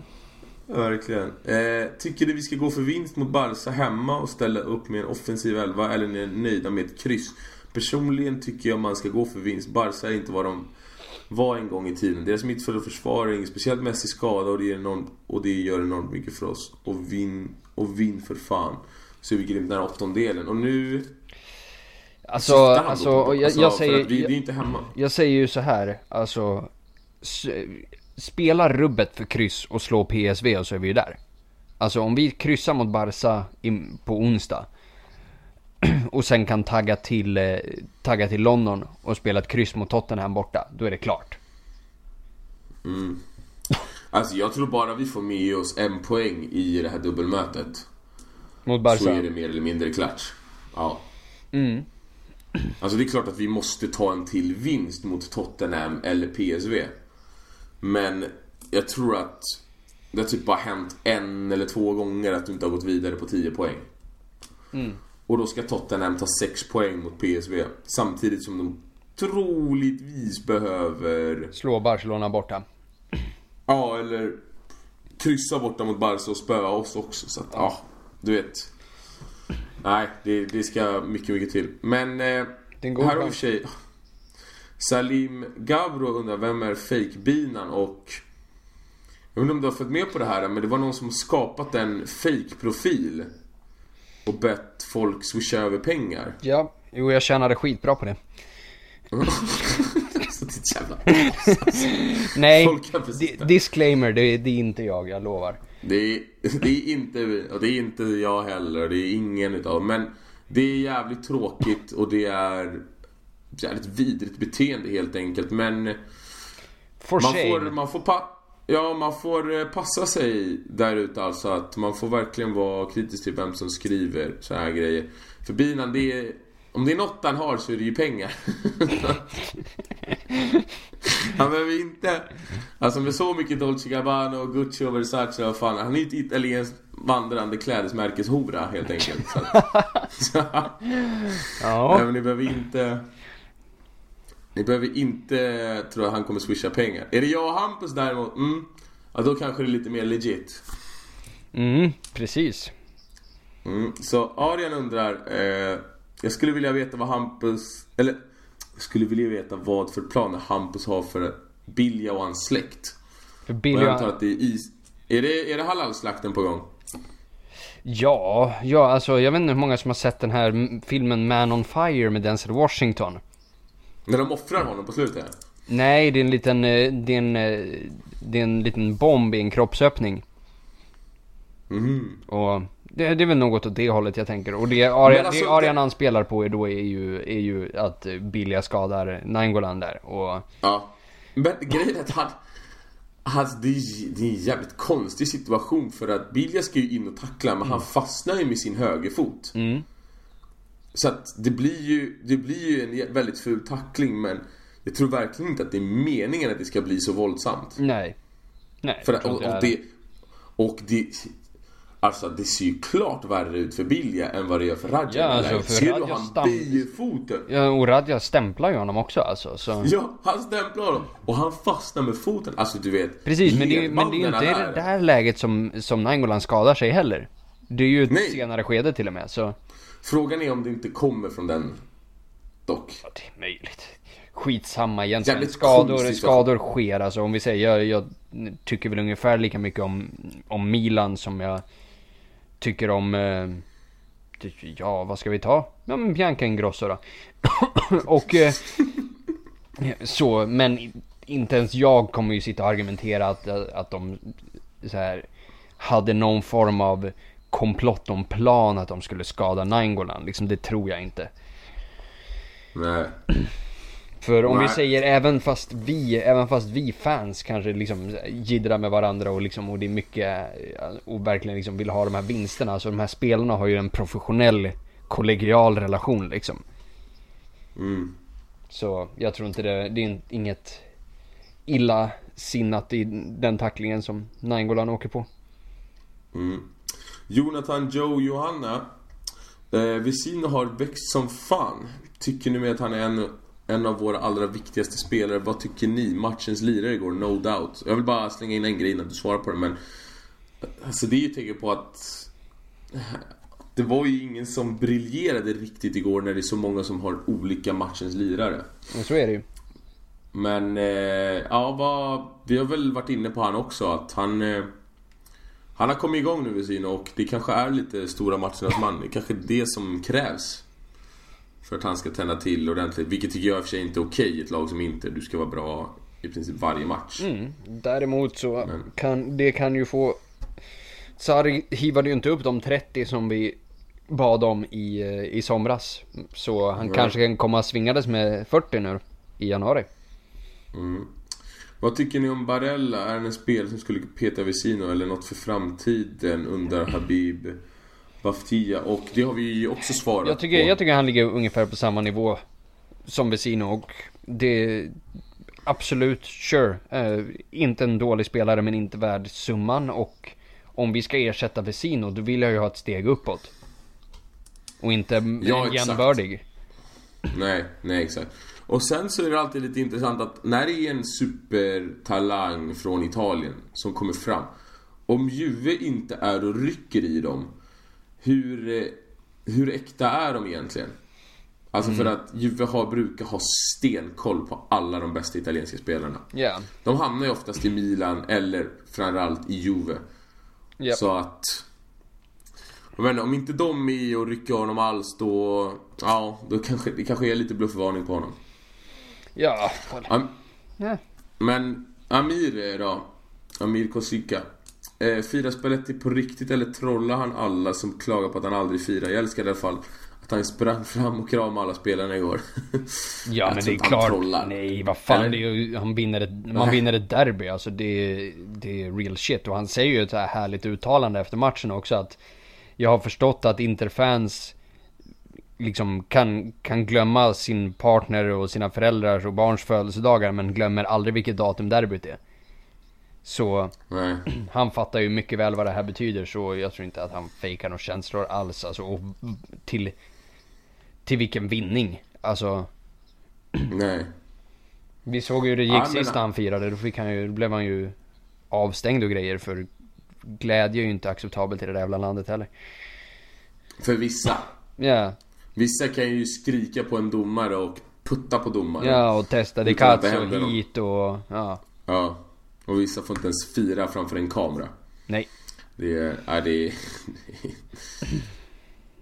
Verkligen. Eh, tycker du vi ska gå för vinst mot Barca hemma och ställa upp med en offensiv elva eller är ni nöjda med ett kryss? Personligen tycker jag man ska gå för vinst. Barca är inte vad de var en gång i tiden. Deras mittfält och försvar är speciellt Messi skada och det, är enormt, och det gör enormt mycket för oss. Och vinn, och vinn för fan. Så är vi grymt nära åttondelen. Och nu... Alltså, alltså, och jag, alltså, jag säger... att vi, är inte hemma. jag säger ju så här, alltså... Spela rubbet för kryss och slå PSV och så är vi ju där. Alltså om vi kryssar mot Barca på onsdag. Och sen kan tagga till, eh, tagga till London och spela ett kryss mot Tottenham borta. Då är det klart. Alltså jag tror bara vi får med oss en poäng i det här dubbelmötet. Mot Barca. Så är det mer eller mindre klart. Ja. Mm. Alltså det är klart att vi måste ta en till vinst mot Tottenham eller PSV. Men jag tror att det har typ bara hänt en eller två gånger att du inte har gått vidare på 10 poäng. Och då ska Tottenham ta 6 poäng mot PSV. Samtidigt som de troligtvis behöver Slå Barcelona borta. Ja, eller kryssa borta mot Barca och spöa oss också. Så att, ja, du vet. Nej, det, det ska mycket, mycket till. Men eh, här har vi sig Salim Gabro undrar vem är fake-binan och jag inte om du har fått med på det här men det var någon som skapat en fake-profil och bett folk swisha över pengar. Ja, jo jag tjänade skitbra på det. Är jävla Nej, disclaimer, det, det är inte jag, jag lovar. Det är, det är inte och det är inte jag heller. Det är ingen utav Men det är jävligt tråkigt och det är jävligt vidrigt beteende helt enkelt. Men For man shame. får, man får pa- Ja, man får eh, passa sig där ute alltså. Att man får verkligen vara kritisk till vem som skriver så här grejer. För binan, det är... Om det är något han har så är det ju pengar. han behöver inte... Alltså med så mycket Dolce Gabbana och Gucci och Versace och fan. Han är ju ett italienskt vandrande klädesmärkeshora helt enkelt. Så så, Ja. Nej, men ni behöver inte... Ni behöver inte tro att han kommer swisha pengar. Är det jag och Hampus däremot, mm, ja då kanske det är lite mer legit. Mm, precis. Mm. Så Arian undrar, eh, jag skulle vilja veta vad Hampus, eller jag skulle vilja veta vad för planer Hampus har för Bilja och hans släkt. För Och jag antar att det är is... Är det, är det halalslakten på gång? Ja, ja alltså jag vet inte hur många som har sett den här filmen Man on Fire med Denzel Washington. När de offrar honom på slutet? Nej, det är en liten, eh, det är en, eh, det är en liten bomb i en kroppsöppning. Mhm. Och det, det är väl något åt det hållet jag tänker. Och det, Arian, alltså, det Arian det- han spelar på är då är ju, är ju att Bilja skadar Nainggolan där. Och Ja. Men grejen är att han... Alltså, det, är, det är en jävligt konstig situation för att Bilja ska ju in och tackla men han fastnar ju med sin högerfot. Mm. Så att det blir ju, det blir ju en väldigt ful tackling men jag tror verkligen inte att det är meningen att det ska bli så våldsamt. nej. Nej, För att, och, och det... Och det... Alltså det ser ju klart värre ut för Bilja än vad det gör för Radja. Ja, alltså, för Ser du Radja han stam- böjer foten? Ja, och Radja stämplar ju honom också alltså. Så. Ja, han stämplar honom. Och han fastnar med foten. Alltså du vet. Precis, men det, är- men det är ju inte i det här läget som, som Nainggolan skadar sig heller. Det är ju ett Nej. senare skede till och med, så... Frågan är om det inte kommer från den dock. Ja, det är möjligt. Skitsamma egentligen. Jävligt Skador, skador sker alltså. Om vi säger, jag, jag tycker väl ungefär lika mycket om, om Milan som jag tycker om, eh, ja vad ska vi ta? Ja men Bianca Ingrosso då. och eh, så, men inte ens jag kommer ju sitta och argumentera att, att de så här, hade någon form av komplott om plan att de skulle skada Nainggolan. Liksom det tror jag inte. Nej. För om Nej. vi säger även fast vi, även fast vi fans kanske liksom jiddrar med varandra och liksom och det är mycket och verkligen liksom vill ha de här vinsterna. Så de här spelarna har ju en professionell kollegial relation liksom. Mm. Så jag tror inte det, det är inget illa sinnat i den tacklingen som Nainggolan åker på. Mm. Jonathan Joe Johanna. Eh, Vesino har växt som fan. Tycker ni med att han är en, en av våra allra viktigaste spelare? Vad tycker ni? Matchens lirare igår, no doubt. Jag vill bara slänga in en grej innan du svarar på det men... Alltså det är ju tecken på att... Det var ju ingen som briljerade riktigt igår när det är så många som har olika matchens lirare. Men så är det ju. Men, eh, ja vad... Vi har väl varit inne på han också att han... Eh, han har kommit igång nu Vesino och det kanske är lite stora matchernas man. Det är kanske det som krävs. För att han ska tända till ordentligt. Vilket tycker jag i och för sig inte är okej i ett lag som Inter. Du ska vara bra i princip varje match. Mm. Däremot så kan det kan ju få... Sarri hivade ju inte upp de 30 som vi bad om i, eh, i somras. Så han Nej. kanske kan komma svingades med 40 nu i januari. Mm. Vad tycker ni om Barella? Är han en spelare som skulle peta Vesino eller något för framtiden? Undrar Habib Baftia. Och det har vi ju också svarat Jag tycker, på. jag tycker han ligger ungefär på samma nivå som Vesino och det... Absolut, sure. Eh, inte en dålig spelare men inte värd summan och om vi ska ersätta Vesino då vill jag ju ha ett steg uppåt. Och inte Ja, exakt. jämnbördig. Nej, nej exakt. Och sen så är det alltid lite intressant att när det är en supertalang från Italien som kommer fram. Om Juve inte är och rycker i dem. Hur, eh, hur äkta är de egentligen? Alltså för att Juve har, brukar ha stenkoll på alla de bästa italienska spelarna. Ja. De hamnar ju oftast i Milan eller framförallt i Juve. Japp. Så att... Menar, om inte de är i och rycker honom alls då... Ja, då kanske det kanske är lite bluffvarning på honom. Ja. Am, ja. men Amir då? Amir Kosika. Eh, firar Spalletti på riktigt eller trollar han alla som klagar på att han aldrig firar? Jag älskar i alla fall att han sprang fram och kramade alla spelarna igår. Ja men det är klart. trollar. Nej vad fan det är ju, han vinner ett, man vinner ett derby alltså det, är- det är real shit. Och han säger ju ett här härligt uttalande efter matchen också att jag har förstått att Interfans liksom kan, kan glömma sin partner och sina föräldrars och barns födelsedagar men glömmer aldrig vilket datum derbyt är. Så Nej. han fattar ju mycket väl vad det här betyder så jag tror inte att han fejkar några känslor alls alltså och till, till vilken vinning. Alltså Nej. vi såg ju hur det gick Ja, sist när han firade. Då, fick han ju, då blev han ju avstängd och grejer för glädje är ju inte acceptabelt i det där jävla landet heller. För vissa. Ja, Vissa kan ju skrika på en domare och putta på domaren. ja och testa något. hit och ja. Ja. Och vissa får inte ens fira framför en kamera. Nej. Det är... Ja, det är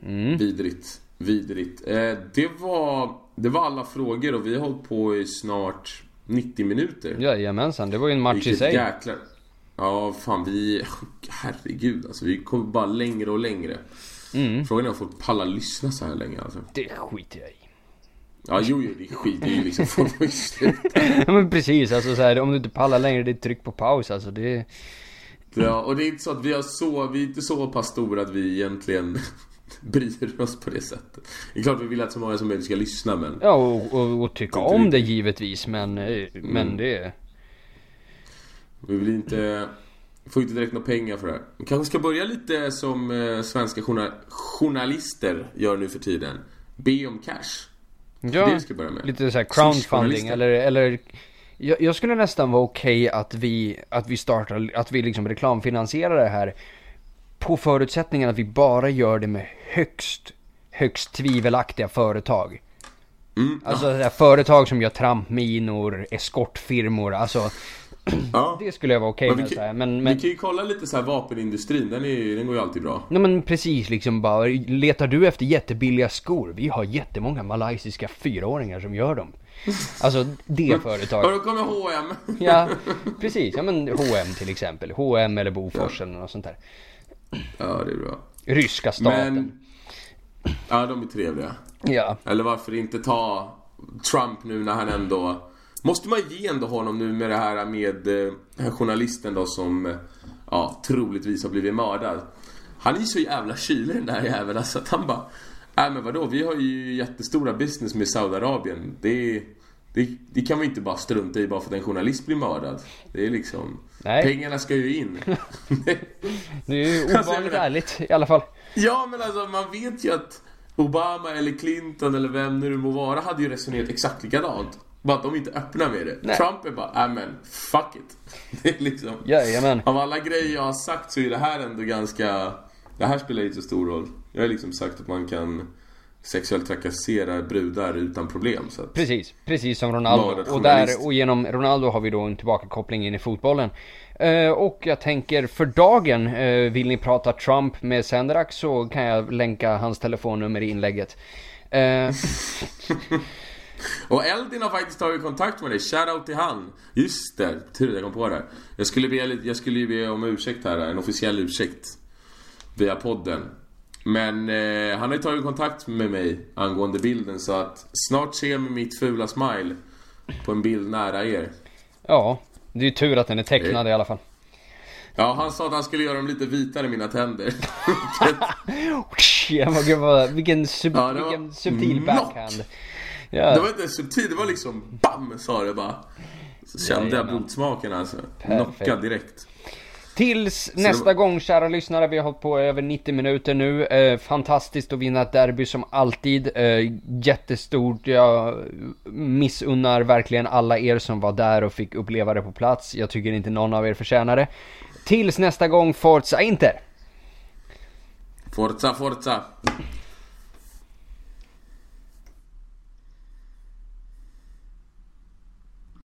Mm. vidrigt. Vidrigt. Eh, det var... Det var alla frågor och vi har hållit på i snart 90 minuter. Jajamensan, det var ju en match i Vilket sig. jäkla... Ja, fan vi... Herregud alltså. Vi kommer bara längre och längre. Mm. Frågan är om folk pallar lyssna så här länge alltså. Det skiter jag i. Ja, jo, jo, det är skit. Det är ju liksom... Folk får ju sluta. Ja men precis, alltså så här, om du inte pallar längre, det är tryck på paus alltså. Det, Ja, och det är inte så att vi har så... Vi är inte så pass stora att vi egentligen bryr oss på det sättet. Det är klart vi vill att så många som möjligt ska lyssna men... ja och, och, och tycka om det givetvis men, eh, men Mm. det... Vi vill inte... Får inte direkt några pengar för det här. Vi kanske ska börja lite som eh, svenska journa- journalister gör nu för tiden. Be om cash. Ja, det vi ska börja med. lite så här crowdfunding eller, eller jag, jag skulle nästan vara okej att vi, att vi startar, att vi liksom reklamfinansierar det här på förutsättningen att vi bara gör det med högst, högst tvivelaktiga företag. Mm, Alltså företag som gör trampminor, eskortfirmor, alltså Ja. Det skulle jag vara okej Men vi med. kan- här. Men, Vi men, kan ju kolla lite så här vapenindustrin, den, är, den går ju alltid bra. nej, men precis liksom bara. Letar du efter jättebilliga skor? Vi har jättemånga malaysiska fyraåringar som gör dem. Alltså det Ja, företaget. då kommer H&M Ja, precis. Ja men H&M till exempel. H&M eller Bofors eller något sånt där. Ja, det är bra. Ryska staten. Men... Ja, de är trevliga. Ja. Eller varför inte ta Trump nu när han ändå... Måste man ge ändå honom nu med det här med eh, journalisten då som eh, ja, troligtvis har blivit mördad. Han är ju så jävla kylig den där jäveln alltså att han bara... Nej men vadå, vi har ju jättestora business med Saudiarabien. Det, det, det kan vi inte bara strunta i bara för att en journalist blir mördad. Det är liksom... Nej. Pengarna ska ju in. Det är ju Alltså, ovanligt menar- ärligt i alla fall. Ja, men alltså man vet ju att Obama eller Clinton eller vem nu det må vara hade ju resonerat exakt likadant. Bara att de inte öppnar med det. Nej. Trump är bara, äh men fuck it. Det är liksom... Jajamän. Av alla grejer jag har sagt så är det här ändå ganska... Det här spelar inte så stor roll. Jag har liksom sagt att man kan sexuellt trakassera brudar utan problem. Så att... Precis, precis som Ronaldo. Och, där, och genom Ronaldo har vi då en tillbakakoppling in i fotbollen. Eh, och jag tänker för dagen, eh, vill ni prata Trump med Senderak så kan jag länka hans telefonnummer i inlägget. Eh, Och Eldin har faktiskt tagit kontakt med dig. Shoutout till han. Just det, tur att jag kom på det. Jag skulle, be, jag skulle be om ursäkt här, en officiell ursäkt. Via podden. Men eh, han har ju tagit kontakt med mig angående bilden så att snart ser ni mitt fula smile på en bild nära er. ja, det är ju tur att den är tecknad i alla fall. Ja, han sa att han skulle göra dem lite vitare, mina tänder. Ja, men gud, vad- vilken, sub, Ja, vilken subtil knock. backhand. Ja, Det var inte subtilt, det var liksom BAM! Sa det bara. Så kände jag blodsmaken alltså. Perfekt. Knockad direkt. Tills det nästa var- gång kära lyssnare, vi har hållit på över 90 minuter nu. Eh, fantastiskt att vinna ett derby som alltid. Eh, jättestort, jag missunnar verkligen alla er som var där och fick uppleva det på plats. Jag tycker inte någon av er förtjänar det. Tills nästa gång, Forza Inter! Forza, forza!